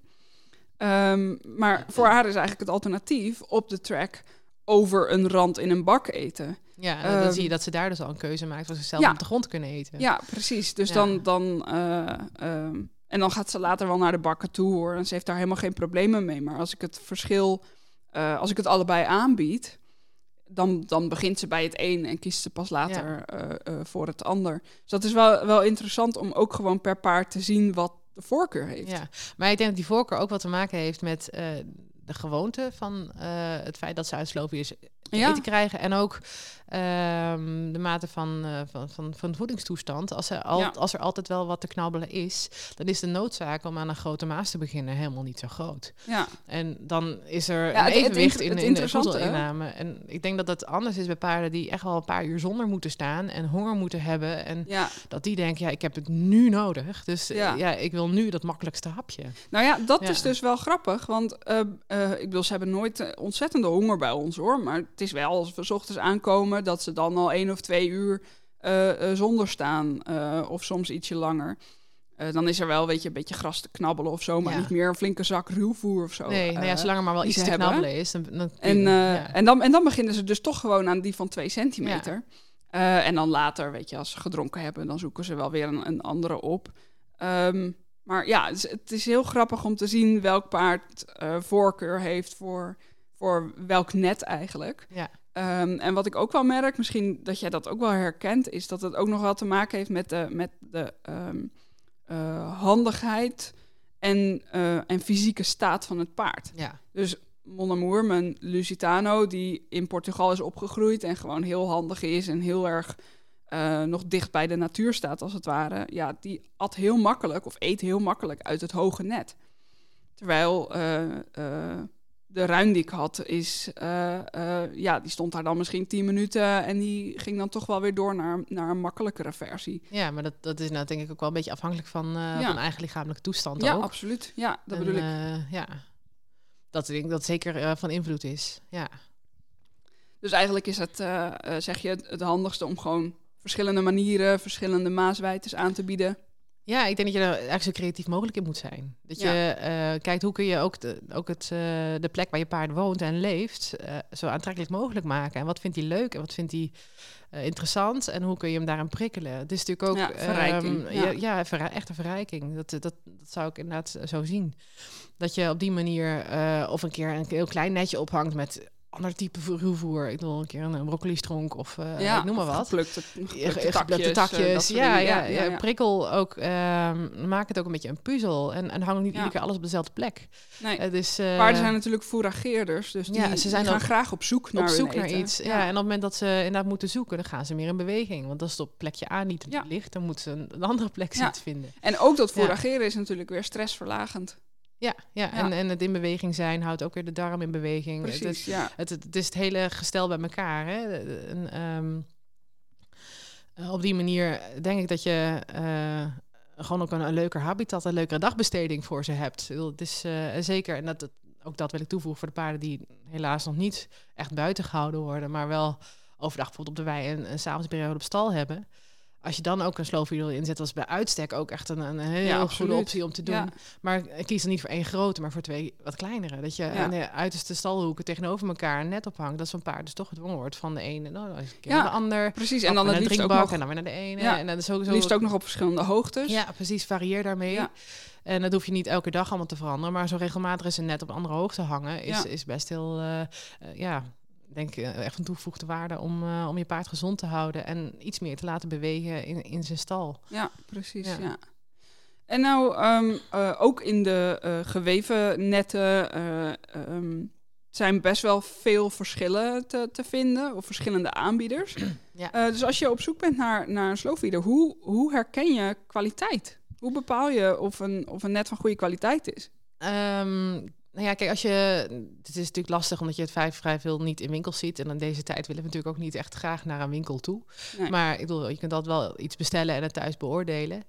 Ehm, maar voor haar is eigenlijk het alternatief op de track over een rand in een bak eten. Ja, en dan Ehm, zie je dat ze daar dus al een keuze maakt waar ze zelf op de grond kunnen eten. Ja, precies. Dus Ja. dan. dan eh, ehm, en dan gaat ze later wel naar de bakken toe hoor. En ze heeft daar helemaal geen problemen mee. Maar als ik het verschil, eh, als ik het allebei aanbied, dan, dan begint ze bij het een en kiest ze pas later eh, voor het ander. Dus dat is wel, wel interessant om ook gewoon per paard te zien wat de voorkeur heeft. Ja, maar ik denk dat die voorkeur ook wat te maken heeft met eh, de gewoonte van eh, het feit dat ze uit Ja. eten krijgen. En ook ehm, de mate van, eh, van, van, van voedingstoestand. Als er, al, Ja. als er altijd wel wat te knabbelen is, dan is de noodzaak om aan een grote maas te beginnen helemaal niet zo groot. Ja. En dan is er Ja, een het- evenwicht in, het in de voedselinname. En ik denk dat dat anders is bij paarden die echt wel een paar uur zonder moeten staan en honger moeten hebben. En ja. dat die denken, ja, ik heb het nu nodig. Dus eh, Ja. ja, ik wil nu dat makkelijkste hapje. Nou ja, dat is dus wel grappig. Want eh, ik bedoel, ze hebben nooit ontzettende honger bij ons hoor. Maar het is wel als we 's ochtends aankomen dat ze dan al één of twee uur eh, eh, zonder staan. eh, of soms ietsje langer. Dan is er wel weet je, een beetje gras te knabbelen of zo. Maar Ja. niet meer een flinke zak ruwvoer of zo. nee, nou ja, zolang er maar wel iets te hebben. knabbelen is. Dan, dan En, ja. en, dan, en dan beginnen ze dus toch gewoon aan die van twee centimeter. En dan later, weet je, als ze gedronken hebben, dan zoeken ze wel weer een, een andere op. Ehm, maar ja, het is, het is heel grappig om te zien welk paard voorkeur heeft voor, voor welk net eigenlijk. Ja. Ehm, en wat ik ook wel merk, misschien dat jij dat ook wel herkent, is dat het ook nog wel te maken heeft met de, met de ehm, eh, handigheid en, eh, en fysieke staat van het paard. ja. Dus Mon Amour, mijn Lusitano, die in Portugal is opgegroeid en gewoon heel handig is en heel erg eh, nog dicht bij de natuur staat, als het ware. Ja, die at heel makkelijk of eet heel makkelijk uit het hoge net. Terwijl de ruin die ik had, is, eh, eh, ja, die stond daar dan misschien 10 minuten en die ging dan toch wel weer door naar, naar een makkelijkere versie. ja, maar dat, dat is nou denk ik ook wel een beetje afhankelijk van, Ja. van eigen lichamelijke toestand Ja, ook. absoluut. Ja, dat En, bedoel ik. ja, dat denk ik dat zeker van invloed is. Ja. Dus eigenlijk is het, zeg je, het, het handigste om gewoon verschillende manieren, verschillende maaswijtes aan te bieden. Ja, ik denk dat je er eigenlijk zo creatief mogelijk in moet zijn. Dat je eh, kijkt hoe kun je ook, de, ook het, eh, de plek waar je paard woont en leeft eh, zo aantrekkelijk mogelijk maken. En wat vindt hij leuk en wat vindt hij interessant en hoe kun je hem daaraan prikkelen. Het is natuurlijk ook Ja, verrijking, ehm, ja. echt een verrijking. Dat, dat, dat zou ik inderdaad zo zien. Dat je op die manier of een keer een heel klein netje ophangt met ander type ruwvoer. Ik wil een keer een broccoli stronk of eh, ik noem maar wat. Geplukte, Ja, geplukte takjes. takjes. eh, soort ja, dingen. ja, ja, prikkel ook. ehm, maak het ook een beetje een puzzel. En, en hang niet Ja. iedere keer alles op dezelfde plek. Nee. Het is, eh, Paarden zijn natuurlijk fourageerders, dus die, Ja, ze zijn die gaan graag op zoek naar op zoek naar iets. Ja. en op het moment dat ze inderdaad moeten zoeken, dan gaan ze meer in beweging. Want als het op plekje A niet Ja. ligt, dan moeten ze een, andere plek zien Ja. vinden. En ook dat Ja. fourageren is natuurlijk weer stressverlagend. Ja, ja, Ja. En, en het in beweging zijn houdt ook weer de darm in beweging. Het, Precies, is, ja. het, het, het is het hele gestel bij elkaar. Hè? En, ehm, eh, op die manier denk ik dat je eh, gewoon ook een, een leuker habitat, een leukere dagbesteding voor ze hebt. Het is eh, zeker, en dat, dat- ook dat wil ik toevoegen voor de paarden die helaas nog niet echt buiten gehouden worden, maar wel overdag bijvoorbeeld op de wei en een s'avondsperiode op stal hebben. Als je dan ook een sloofwiel inzet, is bij uitstek ook echt een, een heel goede optie om te doen. Ja. Maar kies dan niet voor één grote, maar voor twee wat kleinere. Dat je Ja. aan de uiterste stalhoeken tegenover elkaar net ophangt. Dat zo'n paard dus toch gedwongen wordt van de ene nou, eens een keer Ja, naar de ander. Precies, en dan naar ook drinkbak nog, en dan weer naar de ene. En dan is ook zo. liefst ook nog op verschillende hoogtes. Ja, precies. Varieer daarmee. En dat hoef je niet elke dag allemaal te veranderen. Maar zo regelmatig is een net op andere hoogte hangen. Is, is best heel, eh, eh, ja, denk ik, eh, echt een toegevoegde waarde om, eh, om je paard gezond te houden. En iets meer te laten bewegen in, in zijn stal. Ja, precies. Ja. Ja. En nou, ehm, eh, ook in de geweven netten eh, ehm, zijn best wel veel verschillen te, te vinden, of verschillende aanbieders. Ja. [clears throat] Dus als je op zoek bent naar, naar een sloofwieder, hoe, hoe herken je kwaliteit? Hoe bepaal je of een, of een net van goede kwaliteit is? Ehm, nou ja, kijk, als je. Het is natuurlijk lastig omdat je het vrij, vrij veel niet in winkels ziet. En in deze tijd willen we natuurlijk ook niet echt graag naar een winkel toe. Nee. Maar ik bedoel, je kunt dat wel iets bestellen en het thuis beoordelen.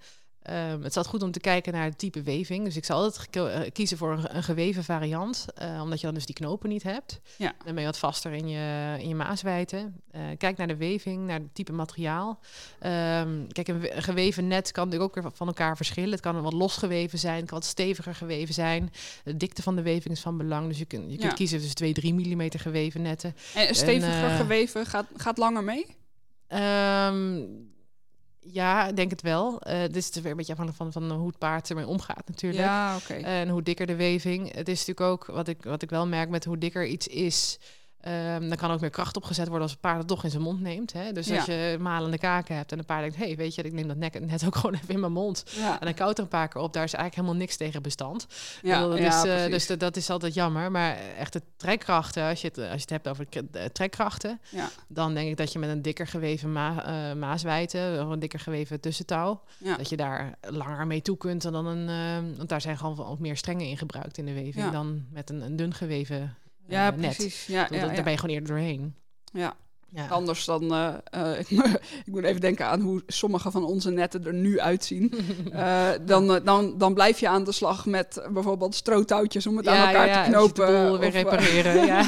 Ehm, het altijd goed om te kijken naar het type weving. Dus ik zal altijd eh, kiezen voor een, een geweven variant. eh, omdat je dan dus die knopen niet hebt. Ja. Dan ben je wat vaster in je, in je maaswijten. Eh, kijk naar de weving, naar het type materiaal. Ehm, kijk, een, we- een geweven net kan natuurlijk ook weer van elkaar verschillen. Het kan wat losgeweven zijn, het kan wat steviger geweven zijn. De dikte van de weving is van belang. Dus je, kunt je kunt Ja. kiezen tussen 2, 3 mm geweven netten. En steviger geweven gaat, gaat langer mee? Ehm, ja, ik denk het wel. Eh dit is weer een beetje afhankelijk van, van hoe het paard ermee omgaat natuurlijk. Ja, oké. En hoe dikker de weving. Het is natuurlijk ook, wat ik, wat ik wel merk met hoe dikker iets is... ehm, dan kan ook meer kracht opgezet worden als het paard het toch in zijn mond neemt. Hè? Dus als je malende kaken hebt en een paard denkt... hé, hey, weet je, ik neem dat nek, net ook [laughs] gewoon even in mijn mond. ja, En dan koudt er een paar keer op. Daar is eigenlijk helemaal niks tegen bestand. ja, dus, ja, eh, dus dat- dat is altijd jammer. Maar echt de trekkrachten, als je het, als je het hebt over de trekkrachten... dan denk ik dat je met een dikker geweven ma eh, maaswijte... of een dikker geweven tussentouw... dat je daar langer mee toe kunt dan een... eh, want daar zijn gewoon ook meer strengen in gebruikt in de weving... Dan met een, een dun geweven eh, ja, net. precies. Ja, bedoel, ja, Daar ja. ben je gewoon eerder doorheen. ja. Ja. Anders dan, eh, eh, [laughs] ik, moet- even denken aan hoe sommige van onze netten er nu uitzien. [laughs] Eh, dan, eh, dan, dan blijf je aan de slag met bijvoorbeeld strootouwtjes om het aan elkaar te als je knopen. weer of, eh, repareren. [laughs] ja.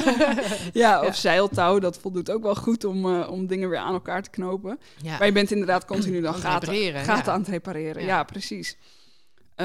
ja, of Ja. zeiltouw, dat voldoet ook wel goed om, eh, om dingen weer aan elkaar te knopen. ja. Maar je bent inderdaad continu dan Aan het gaten, ja. aan het repareren. Ja, Ja. precies.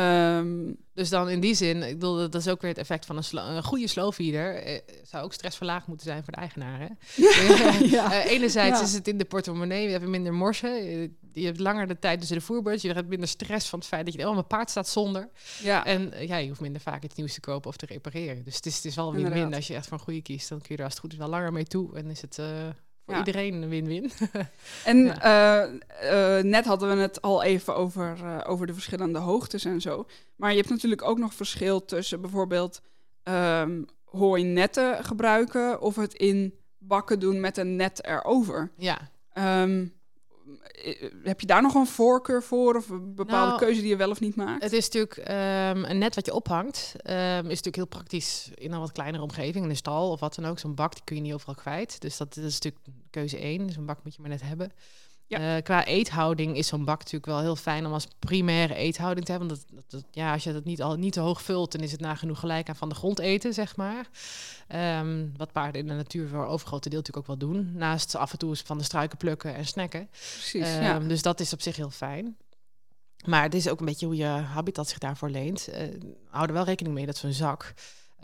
Ehm, Dus dan in die zin, ik bedoel, dat is ook weer het effect van een, slo- een goede slowfeeder. Eh, zou ook stressverlaagd moeten zijn voor de eigenaar. Hè? [laughs] [laughs] ja. Eh, enerzijds Ja. is het in de portemonnee, je hebt minder morsen. eh, Je hebt langer de tijd tussen de voerbeurt. Je hebt minder stress van het feit dat je, oh, mijn paard staat zonder. ja. En eh, ja, je hoeft minder vaak iets nieuws te kopen of te repareren. Dus het is, het is wel win-win. Inderdaad. Als je echt een goede kiest, dan kun je er als het goed is wel langer mee toe. En is het eh, voor Ja. iedereen een win-win. [laughs] En eh, eh, net hadden we het al even over, eh, over de verschillende hoogtes en zo. Maar je hebt natuurlijk ook nog verschil tussen bijvoorbeeld ehm hooinetten gebruiken of het in bakken doen met een net erover. ja, Ehm, eh, heb je daar nog een voorkeur voor of een bepaalde Nou, keuze die je wel of niet maakt? Het is natuurlijk ehm, een net wat je ophangt. ehm, is natuurlijk heel praktisch in een wat kleinere omgeving. In een stal of wat dan ook. Zo'n bak die kun je niet overal kwijt. Dus dat, dat is natuurlijk keuze één. Zo'n bak moet je maar net hebben. Ja. Eh, qua eethouding is zo'n bak natuurlijk wel heel fijn om als primaire eethouding te hebben. Want dat, ja, als je dat niet, al, niet te hoog vult, dan is het nagenoeg gelijk aan van de grond eten, zeg maar. Ehm, wat paarden in de natuur voor overgrote deel natuurlijk ook wel doen. Naast af en toe van de struiken plukken en snacken. Precies, Ehm, ja. Dus dat is op zich heel fijn. Maar het is ook een beetje hoe je habitat zich daarvoor leent. Eh hou er wel rekening mee dat zo'n zak,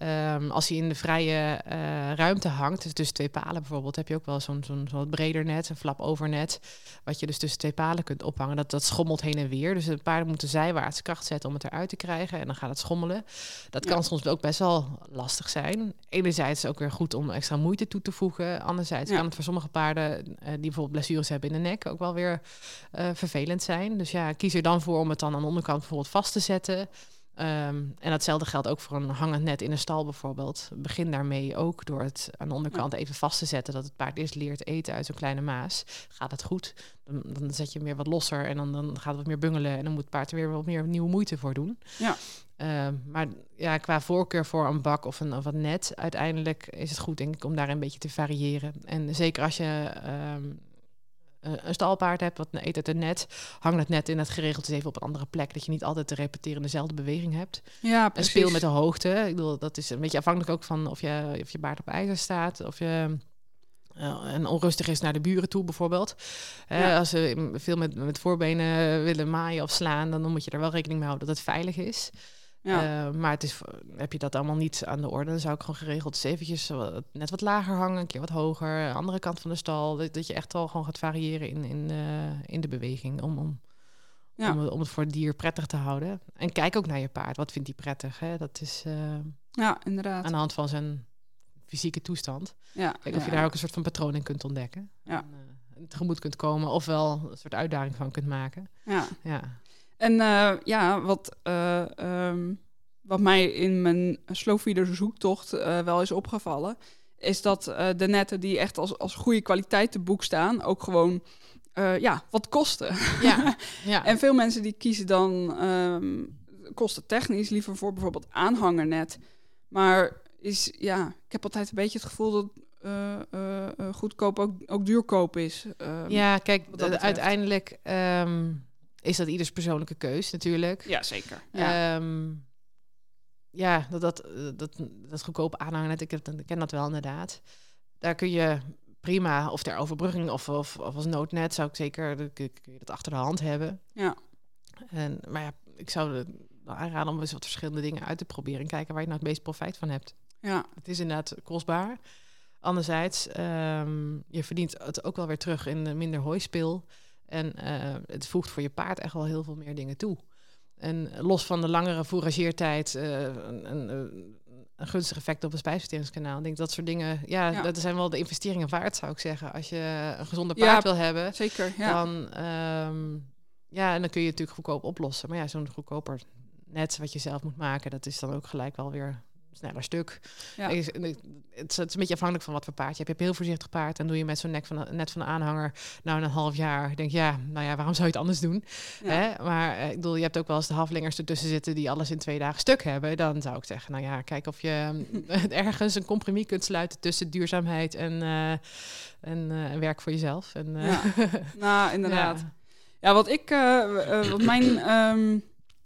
ehm, als hij in de vrije eh, ruimte hangt, dus tussen twee palen bijvoorbeeld, heb je ook wel zo'n zo'n wat breder net, een flap overnet, wat je dus tussen twee palen kunt ophangen. Dat, dat schommelt heen en weer. Dus de paarden moeten zijwaarts kracht zetten om het eruit te krijgen en dan gaat het schommelen. Dat Ja. kan soms ook best wel lastig zijn. Enerzijds ook weer goed om extra moeite toe te voegen. Anderzijds Ja. kan het voor sommige paarden eh, die bijvoorbeeld blessures hebben in de nek ook wel weer eh, vervelend zijn. Dus ja, kies er dan voor om het dan aan de onderkant bijvoorbeeld vast te zetten. Ehm, en datzelfde geldt ook voor een hangend net in een stal bijvoorbeeld. Begin daarmee ook door het aan de onderkant even vast te zetten. Dat het paard eerst leert eten uit zo'n kleine maas. Gaat het goed, dan, dan zet je hem weer wat losser en dan, dan gaat het wat meer bungelen. En dan moet het paard er weer wat meer nieuwe moeite voor doen. Ja. Ehm, maar ja, qua voorkeur voor een bak of een, of een net, uiteindelijk is het goed denk ik om daar een beetje te variëren. En zeker als je ehm, een stalpaard hebt wat eet uit een net, hang dat net in het geregeld is even op een andere plek. Dat je niet altijd te repeteren dezelfde beweging hebt. Ja, En speel met de hoogte. Ik bedoel, dat is een beetje afhankelijk ook van of je, of je baard op ijzer staat. Of je eh, en onrustig is naar de buren toe, bijvoorbeeld. Eh, Ja. Als ze veel met, met voorbenen willen maaien of slaan, dan moet je er wel rekening mee houden dat het veilig is. Ja. Eh, maar het is, heb je dat allemaal niet aan de orde, dan zou ik gewoon geregeld eens eventjes net wat lager hangen, een keer wat hoger, andere kant van de stal. Dat, dat je echt wel gewoon gaat variëren in, in, eh, in de beweging om, om, Ja. om, om het voor het dier prettig te houden. En kijk ook naar je paard. Wat vindt hij prettig? Hè? Dat is eh, ja, inderdaad. aan de hand van zijn fysieke toestand. Ja, Kijk of je daar ook een soort van patroon in kunt ontdekken. Ja. En, tegemoet kunt komen, ofwel een soort uitdaging van kunt maken. Ja. Ja. En eh, ja, wat, eh, ehm, wat mij in mijn slowfeeder zoektocht eh, wel is opgevallen, is dat de netten die echt als, als goede kwaliteit te boek staan, ook gewoon ja, wat kosten. Ja. [laughs] ja. En veel mensen die kiezen dan ehm kosten technisch liever voor bijvoorbeeld aanhangernet. Maar is, ja, ik heb altijd een beetje het gevoel dat goedkoop ook, ook duurkoop is. Ehm, ja, kijk, uiteindelijk is dat ieders persoonlijke keus natuurlijk. ja zeker. Ja. Ja, ja dat, dat, dat, dat goedkope aanhangen, ik, ken dat wel inderdaad. Daar kun je prima, of ter overbrugging of, of, of als noodnet, zou ik zeker dat kun je dat achter de hand hebben. ja. En, maar ja, ik zou het aanraden om eens wat verschillende dingen uit te proberen en kijken waar je nou het meest profijt van hebt. ja. Het is inderdaad kostbaar. Anderzijds, ehm, je verdient het ook wel weer terug in minder hooispeel. En eh, het voegt voor je paard echt wel heel veel meer dingen toe. En los van de langere fourageertijd, eh, een, een, een gunstig effect op het spijsverteringskanaal. Ik denk dat soort dingen, ja, Ja. dat zijn wel de investeringen waard, zou ik zeggen. Als je een gezonde Ja, paard wil hebben, Zeker, ja. dan, ehm, ja, en dan kun je het natuurlijk goedkoop oplossen. Maar ja, zo'n goedkoper net wat je zelf moet maken, dat is dan ook gelijk wel weer sneller stuk. Ja. Ik- ik- Het is, het is een beetje afhankelijk van wat voor paard je hebt. Je hebt heel voorzichtig paard en doe je met zo'n nek van net van de aanhanger nou in een half jaar. Denk ja, nou ja, waarom zou je het anders doen? Ja. Hè? Maar eh, ik bedoel, je hebt ook wel eens de halflingers ertussen zitten die alles in twee dagen stuk hebben. Dan zou ik zeggen, nou ja, kijk of je [laughs] eh, ergens een compromis kunt sluiten tussen duurzaamheid en, eh, en, werk voor jezelf. En, Ja. [laughs] Nou, inderdaad. ja. Wat ik, wat mijn ehm,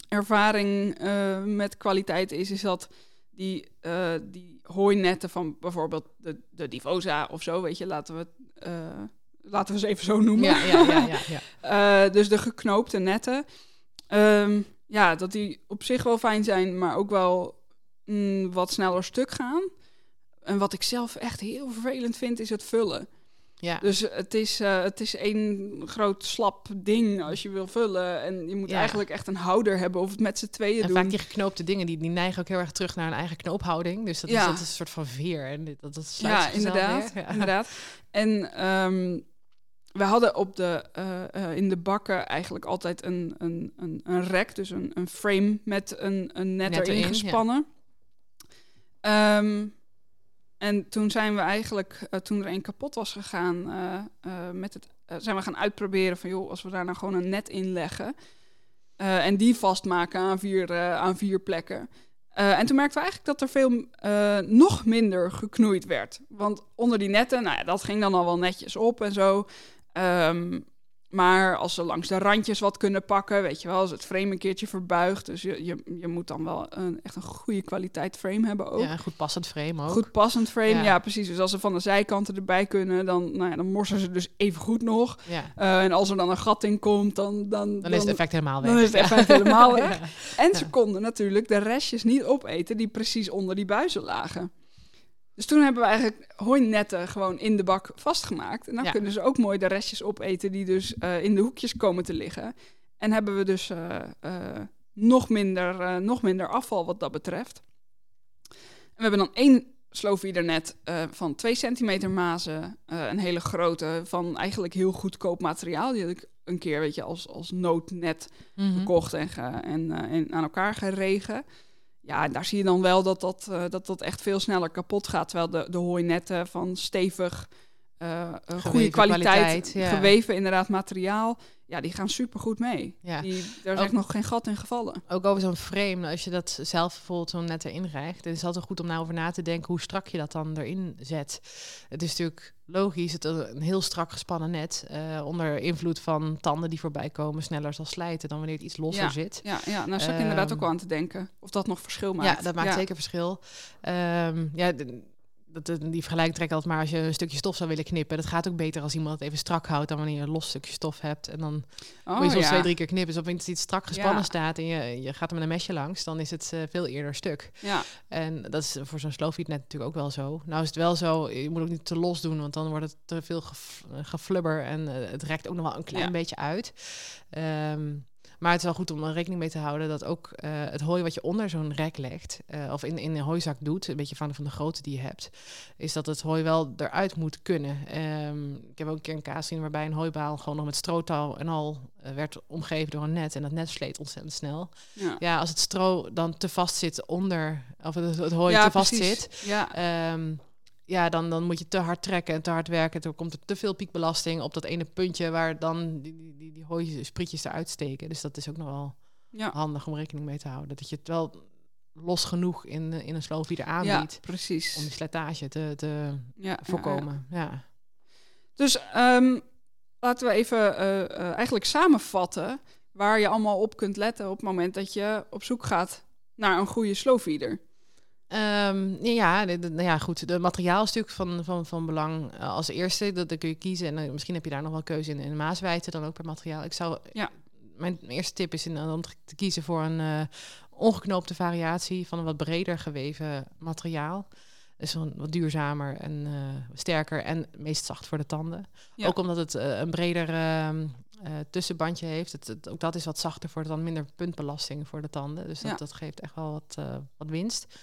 ervaring met kwaliteit is, is dat die, eh, die hooinetten van bijvoorbeeld de, de Divosa of zo, weet je, laten we eh, laten we ze even zo noemen. Ja, ja, ja, ja, ja. [laughs] Eh, dus de geknoopte netten. Ehm, ja, dat die op zich wel fijn zijn, maar ook wel mm, wat sneller stuk gaan. En wat ik zelf echt heel vervelend vind, is het vullen. Ja. Dus het is, eh, het is één groot slap ding als je wil vullen. En je moet Ja. eigenlijk echt een houder hebben of het met z'n tweeën En doen. vaak die geknoopte dingen, die, die neigen ook heel erg terug naar een eigen knoophouding. Dus dat, Ja. is, dat is een soort van veer. En dat, dat sluit ja, zichzelf inderdaad. Ja. inderdaad. En ehm, we hadden op de, eh, eh, in de bakken eigenlijk altijd een, een, een, een rek, dus een, een frame met een, een net, Net erin erin, ja. gespannen. En toen zijn we eigenlijk, eh, toen er een kapot was gegaan, eh, eh, met het, zijn we gaan uitproberen van joh, als we daar nou gewoon een net in leggen en die vastmaken aan vier, aan vier plekken. En toen merkten we eigenlijk dat er veel nog minder geknoeid werd. Want onder die netten, nou ja, dat ging dan al wel netjes op en zo. Ehm, maar als ze langs de randjes wat kunnen pakken, weet je wel, als het frame een keertje verbuigt. Dus je, je, je moet dan wel een, echt een goede kwaliteit frame hebben ook. Ja, een goed passend frame ook. Goed passend frame, ja. Ja. precies. Dus als ze van de zijkanten erbij kunnen, dan, nou ja, dan morsen ze dus even goed nog. Ja. Eh, en als er dan een gat in komt, dan... Dan, Dan is het effect helemaal weg. dan is het effect helemaal weg. [laughs] En ze konden natuurlijk de restjes niet opeten die precies onder die buizen lagen. Dus toen hebben we eigenlijk hooinetten gewoon in de bak vastgemaakt. En dan Ja. kunnen ze ook mooi de restjes opeten die dus eh, in de hoekjes komen te liggen. En hebben we dus eh, eh, nog, minder, nog minder afval wat dat betreft. En we hebben dan één slowfeedernet eh van 2 centimeter mazen. een hele grote van eigenlijk heel goedkoop materiaal. Die had ik een keer, weet je, als, als noodnet Mhm. gekocht en, ge- en, en aan elkaar geregen. Ja, daar zie je dan wel dat dat, eh, dat dat echt veel sneller kapot gaat. Terwijl de, de hooinetten van stevig eh, goede kwaliteit, kwaliteit, ja. geweven inderdaad materiaal. Ja, die gaan super goed mee. Ja. Die, daar is Ook- echt nog geen gat in gevallen. Ook over zo'n frame, als je dat zelf bijvoorbeeld zo net erin rijgt, dan is het altijd goed om daarover na te denken hoe strak je dat dan erin zet. Het is natuurlijk logisch, het is een heel strak gespannen net, eh, onder invloed van tanden die voorbij komen, sneller zal slijten dan wanneer het iets losser Ja. zit. Ja, ja nou zat ik inderdaad Ehm, ook wel aan te denken of dat nog verschil maakt. Ja, dat maakt zeker verschil. Ehm, ja, die vergelijking trek ik altijd maar als je een stukje stof zou willen knippen. Dat gaat ook beter als iemand het even strak houdt dan wanneer je een los stukje stof hebt. En dan Oh, moet je soms ja. twee, drie keer knippen. Dus op het iets strak gespannen Ja. staat en je, je gaat er met een mesje langs, dan is het eh, veel eerder stuk. Ja, En dat is voor zo'n slowfeed net natuurlijk ook wel zo. Nou is het wel zo, je moet ook niet te los doen, want dan wordt het te veel gef- geflubber en eh, het rekt ook nog wel een klein beetje uit. Ehm, maar het is wel goed om er rekening mee te houden dat ook eh, het hooi wat je onder zo'n rek legt, eh, of in, in een hooizak doet, een beetje van, van de grootte die je hebt, is dat het hooi wel eruit moet kunnen. Ehm, ik heb ook een keer een kaas gezien waarbij een hooibaal gewoon nog met strootaal en al eh, werd omgeven door een net. En dat net sleet ontzettend snel. ja. Ja, als het stro dan te vast zit onder, of het, het hooi Ja, te vast precies. zit, Ja, ehm, ja, dan, dan moet je te hard trekken en te hard werken. Er komt er te veel piekbelasting op dat ene puntje waar dan die, die, die, die hooisprietjes eruit steken. Dus dat is ook nog wel ja. handig om rekening mee te houden. Dat je het wel los genoeg in, in een slowfeeder ja, aanbiedt precies. om die slijtage te, te Ja, ja, ja. voorkomen. Ja, Dus ehm, laten we even eh, eh, eigenlijk samenvatten waar je allemaal op kunt letten op het moment dat je op zoek gaat naar een goede slowfeeder. Ehm, ja, de, de- nou ja, goed. De materiaal is natuurlijk van, van, van belang eh, als eerste. Dat, dat kun je kiezen. En eh, misschien heb je daar nog wel keuze in. In de maaswijte dan ook per materiaal. Ik zou, Ja. Mijn eerste tip is in, om te, te kiezen voor een eh, ongeknoopte variatie van een wat breder geweven materiaal. Dus een wat duurzamer en eh, sterker en meest zacht voor de tanden. Ja. Ook omdat het eh, een breder eh, tussenbandje heeft. Het, het- ook dat is wat zachter voor dan minder puntbelasting voor de tanden. Dus dat, Ja. dat geeft echt wel wat, eh, wat winst.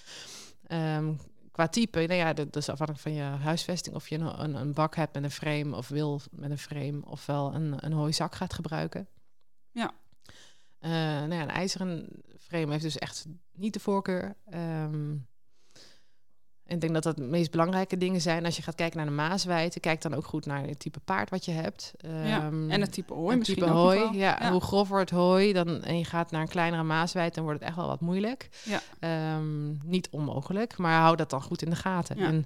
Ehm, qua type, nou ja, dat is afhankelijk van je huisvesting. Of je een, een, een bak hebt met een frame of wil met een frame. Ofwel een, een hooizak gaat gebruiken. Ja. Eh, nou ja, een ijzeren frame heeft dus echt niet de voorkeur. Ehm, en ik denk dat dat de meest belangrijke dingen zijn. Als je gaat kijken naar de maaswijte, kijk dan ook goed naar het type paard wat je hebt. ja. Ehm, En het type hooi misschien type ook hooi. wel. Ja, Ja. hoe grover het hooi dan, en je gaat naar een kleinere maaswijd, dan wordt het echt wel wat moeilijk. Ja. Ehm, niet onmogelijk, maar hou dat dan goed in de gaten. En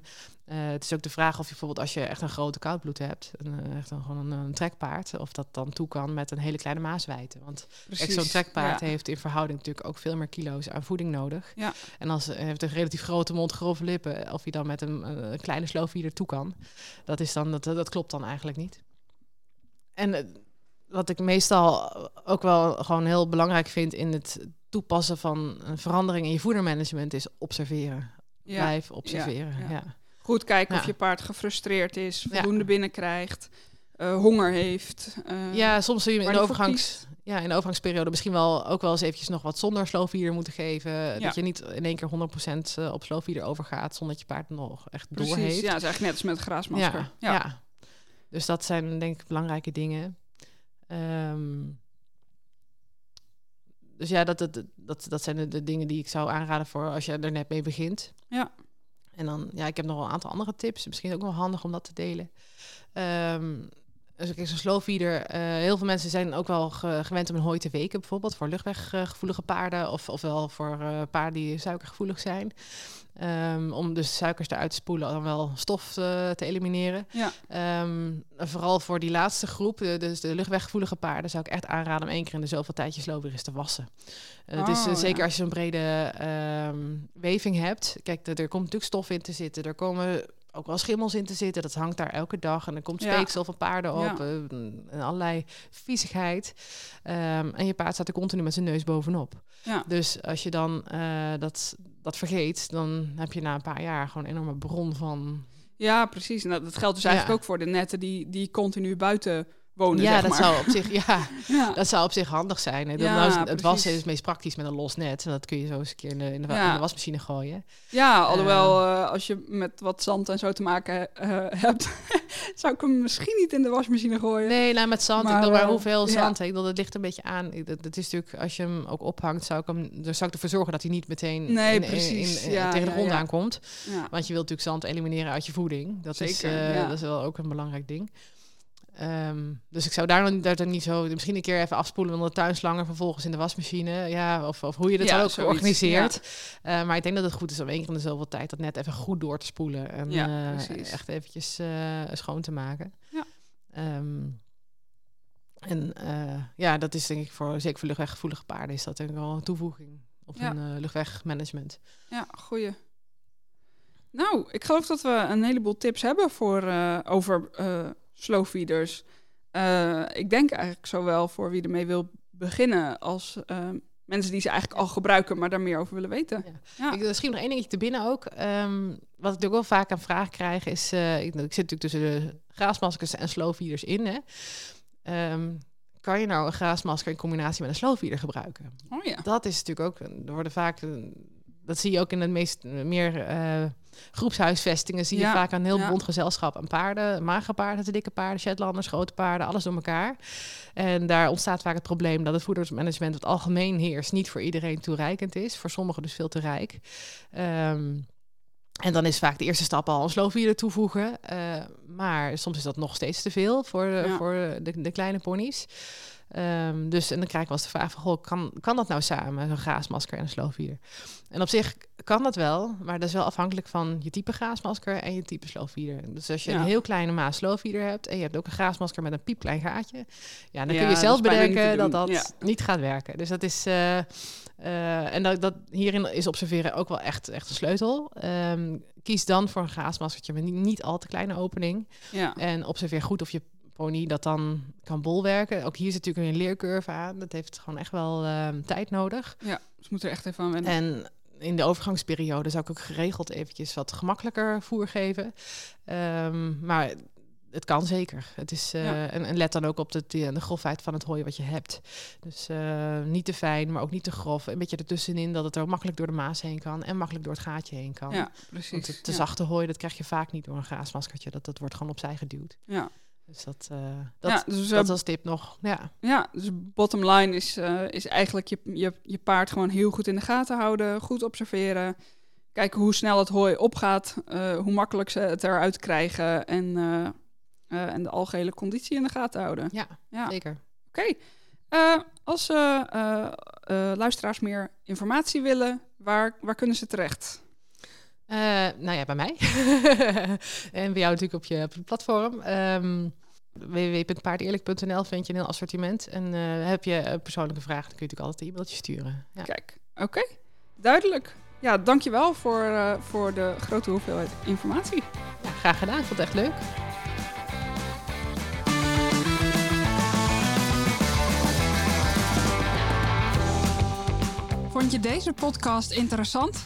eh, het is ook de vraag of je bijvoorbeeld als je echt een grote koudbloed hebt, een, eh, echt een, gewoon een, een trekpaard, of dat dan toe kan met een hele kleine maaswijte. Want zo'n trekpaard Ja. heeft in verhouding natuurlijk ook veel meer kilo's aan voeding nodig. Ja. En als hij heeft een relatief grote mond, grove lippen, of hij dan met een, kleine slowfeeder toe kan, dat, is dan, dat, dat klopt dan eigenlijk niet. En eh, wat ik meestal ook wel gewoon heel belangrijk vind in het toepassen van een verandering in je voedermanagement is observeren. Ja. Blijf observeren. ja. Ja, Goed kijken of je paard gefrustreerd is, voldoende binnenkrijgt, eh, honger heeft. eh, Ja, soms zul je in de, overgangs, ja, in de overgangsperiode misschien wel ook wel eens eventjes nog wat zonder slowfeeder moeten geven. Ja. Dat je niet in één keer 100% eh, op slowfeeder overgaat zonder dat je paard nog echt door Precies, heeft. ja, het is eigenlijk net als met het graasmasker. ja, ja. Dus dat zijn denk ik belangrijke dingen. Ehm, dus ja, dat, dat, dat, dat zijn de, de dingen die ik zou aanraden voor als je er net mee begint. Ja. En dan, ja, ik heb nog wel een aantal andere tips. Misschien ook wel handig om dat te delen. Ehm dus kijk, zo'n slowfeeder. eh heel veel mensen zijn ook wel ge- gewend om een hooi te weken, bijvoorbeeld voor luchtweggevoelige paarden, of ofwel voor eh, paarden die suikergevoelig zijn. Ehm, om dus suikers eruit te spoelen, dan wel stof eh, te elimineren. Ja. Ehm, vooral voor die laatste groep, de, dus de luchtweggevoelige paarden, zou ik echt aanraden om één keer in de zoveel tijd je slow weer eens te wassen. Het is eh, Oh, zeker ja. als je zo'n brede ehm, weving hebt. Kijk, er komt natuurlijk stof in te zitten. Er komen ook wel schimmels in te zitten. Dat hangt daar elke dag. En er komt Ja. speeksel van paarden op. Ja. eh, en allerlei viezigheid. Ehm, en je paard staat er continu met zijn neus bovenop. Ja. Dus als je dan eh, dat, dat vergeet, dan heb je na een paar jaar gewoon een enorme bron van Ja, precies. En dat, dat geldt dus eigenlijk Ja. ook voor de netten die, die continu buiten wonen, ja, zeg dat zou op zich, ja, [laughs] Ja. dat zou op zich handig zijn. hè. Dat- Ja, nou is het, precies. wassen is het meest praktisch met een los net. En dat kun je zo eens een keer in de, in de, wa- Ja. in de wasmachine gooien. Ja, alhoewel eh, als je met wat zand en zo te maken eh, [laughs] hebt, zou ik hem misschien niet in de wasmachine gooien. Nee, nou met zand. Maar, ik bedoel, maar eh, hoeveel zand? Ik bedoel, dat ligt een beetje aan. Dat, dat is natuurlijk, als je hem ook ophangt, zou ik hem, zou ik ervoor zorgen dat hij niet meteen Nee, in- precies. tegen de grond aankomt. Want je wilt natuurlijk zand elimineren uit je voeding. Dat, is, Zeker, eh, dat is wel ook een belangrijk ding. Ehm, dus ik zou daar dan, daar dan niet zo... Misschien een keer even afspoelen onder de tuinslangen... vervolgens in de wasmachine. Ja, of, of hoe je dat Ja, ook zoiets, organiseert. Eh, maar ik denk dat het goed is om één keer in de zoveel tijd... dat net even goed door te spoelen. En Ja, eh, echt eventjes eh, schoon te maken. Ja. Ehm, en ja, dat is denk ik voor... Zeker voor luchtweggevoelige paarden... is dat denk ik wel een toevoeging op eh, luchtwegmanagement. Ja, goeie. Nou, ik geloof dat we een heleboel tips hebben voor, over slow feeders. Eh, ik denk eigenlijk zowel voor wie ermee wil beginnen als eh, mensen die ze eigenlijk al gebruiken, maar daar meer over willen weten. Ja. Ja. Ik, schiet nog één dingetje te binnen ook. Ehm, wat ik ook wel vaak aan vraag krijg is... eh, ik, ik zit natuurlijk tussen de graasmaskers en slowfeeders in. Hè. Ehm, kan je nou een graasmasker in combinatie met een slowfeeder gebruiken? Oh ja. Dat is natuurlijk ook... Er worden vaak... Dat zie je ook in het meest meer eh, groepshuisvestingen. Zie je Ja, vaak een heel ja. bond gezelschap aan paarden. Magere paarden, te dikke paarden, Shetlanders, grote paarden. Alles door elkaar. En daar ontstaat vaak het probleem dat het voedersmanagement het algemeen heerst niet voor iedereen toereikend is. Voor sommigen dus veel te rijk. Ehm, en dan is vaak de eerste stap al een slowfeeder toevoegen. Eh, maar soms is dat nog steeds te veel voor, de- Ja. voor de, de kleine ponies. Ehm, dus en dan krijg ik wel eens de vraag van, goh, kan, kan dat nou samen, zo'n graasmasker en een slowfeeder? En op zich kan dat wel, maar dat is wel afhankelijk van je type graasmasker en je type slowfeeder. Dus als je Ja. een heel kleine maas slowfeeder hebt en je hebt ook een graasmasker met een piepklein gaatje, ja, dan Ja, kun je zelf bedenken dat dat Ja. niet gaat werken. Dus dat is... eh, eh, en dat, dat hierin is observeren ook wel echt, echt een sleutel. Ehm, kies dan voor een graasmaskertje met niet, niet al te kleine opening. Ja. En observeer goed of je pony dat dan kan bolwerken. Ook hier zit natuurlijk een leercurve aan. Dat heeft gewoon echt wel ehm, tijd nodig. ja, dus moet er echt even aan wennen. En in de overgangsperiode zou ik ook geregeld eventjes wat gemakkelijker voer geven. Ehm, maar het kan zeker. Het is, Ja. en, en let dan ook op de, de, grofheid van het hooi wat je hebt. Dus eh, niet te fijn, maar ook niet te grof. Een beetje ertussenin dat het er makkelijk door de maas heen kan. En makkelijk door het gaatje heen kan. ja, precies. Want het te ja. zachte hooi, dat krijg je vaak niet door een graasmaskertje. Dat, dat wordt gewoon opzij geduwd. Ja. Dus dat, eh, dat, ja, dus, dat eh, als tip nog. Ja, ja, dus bottom line is, eh, is eigenlijk je, je, je paard gewoon heel goed in de gaten houden, goed observeren, kijken hoe snel het hooi opgaat, hoe makkelijk ze het eruit krijgen en, en de algehele conditie in de gaten houden. ja, Ja. zeker. Oké. Eh, als luisteraars meer informatie willen, waar, waar kunnen ze terecht? Eh, nou ja, bij mij. [laughs] en bij jou natuurlijk op je, op je platform. Ehm www.paardeerlijk.nl vind je een heel assortiment. En eh, heb je eh, persoonlijke vragen, dan kun je natuurlijk altijd een e-mailtje sturen. Ja. Kijk, oké. Duidelijk. Ja, dankjewel voor, eh, voor de grote hoeveelheid informatie. Ja, graag gedaan, ik vond het echt leuk. Vond je deze podcast interessant?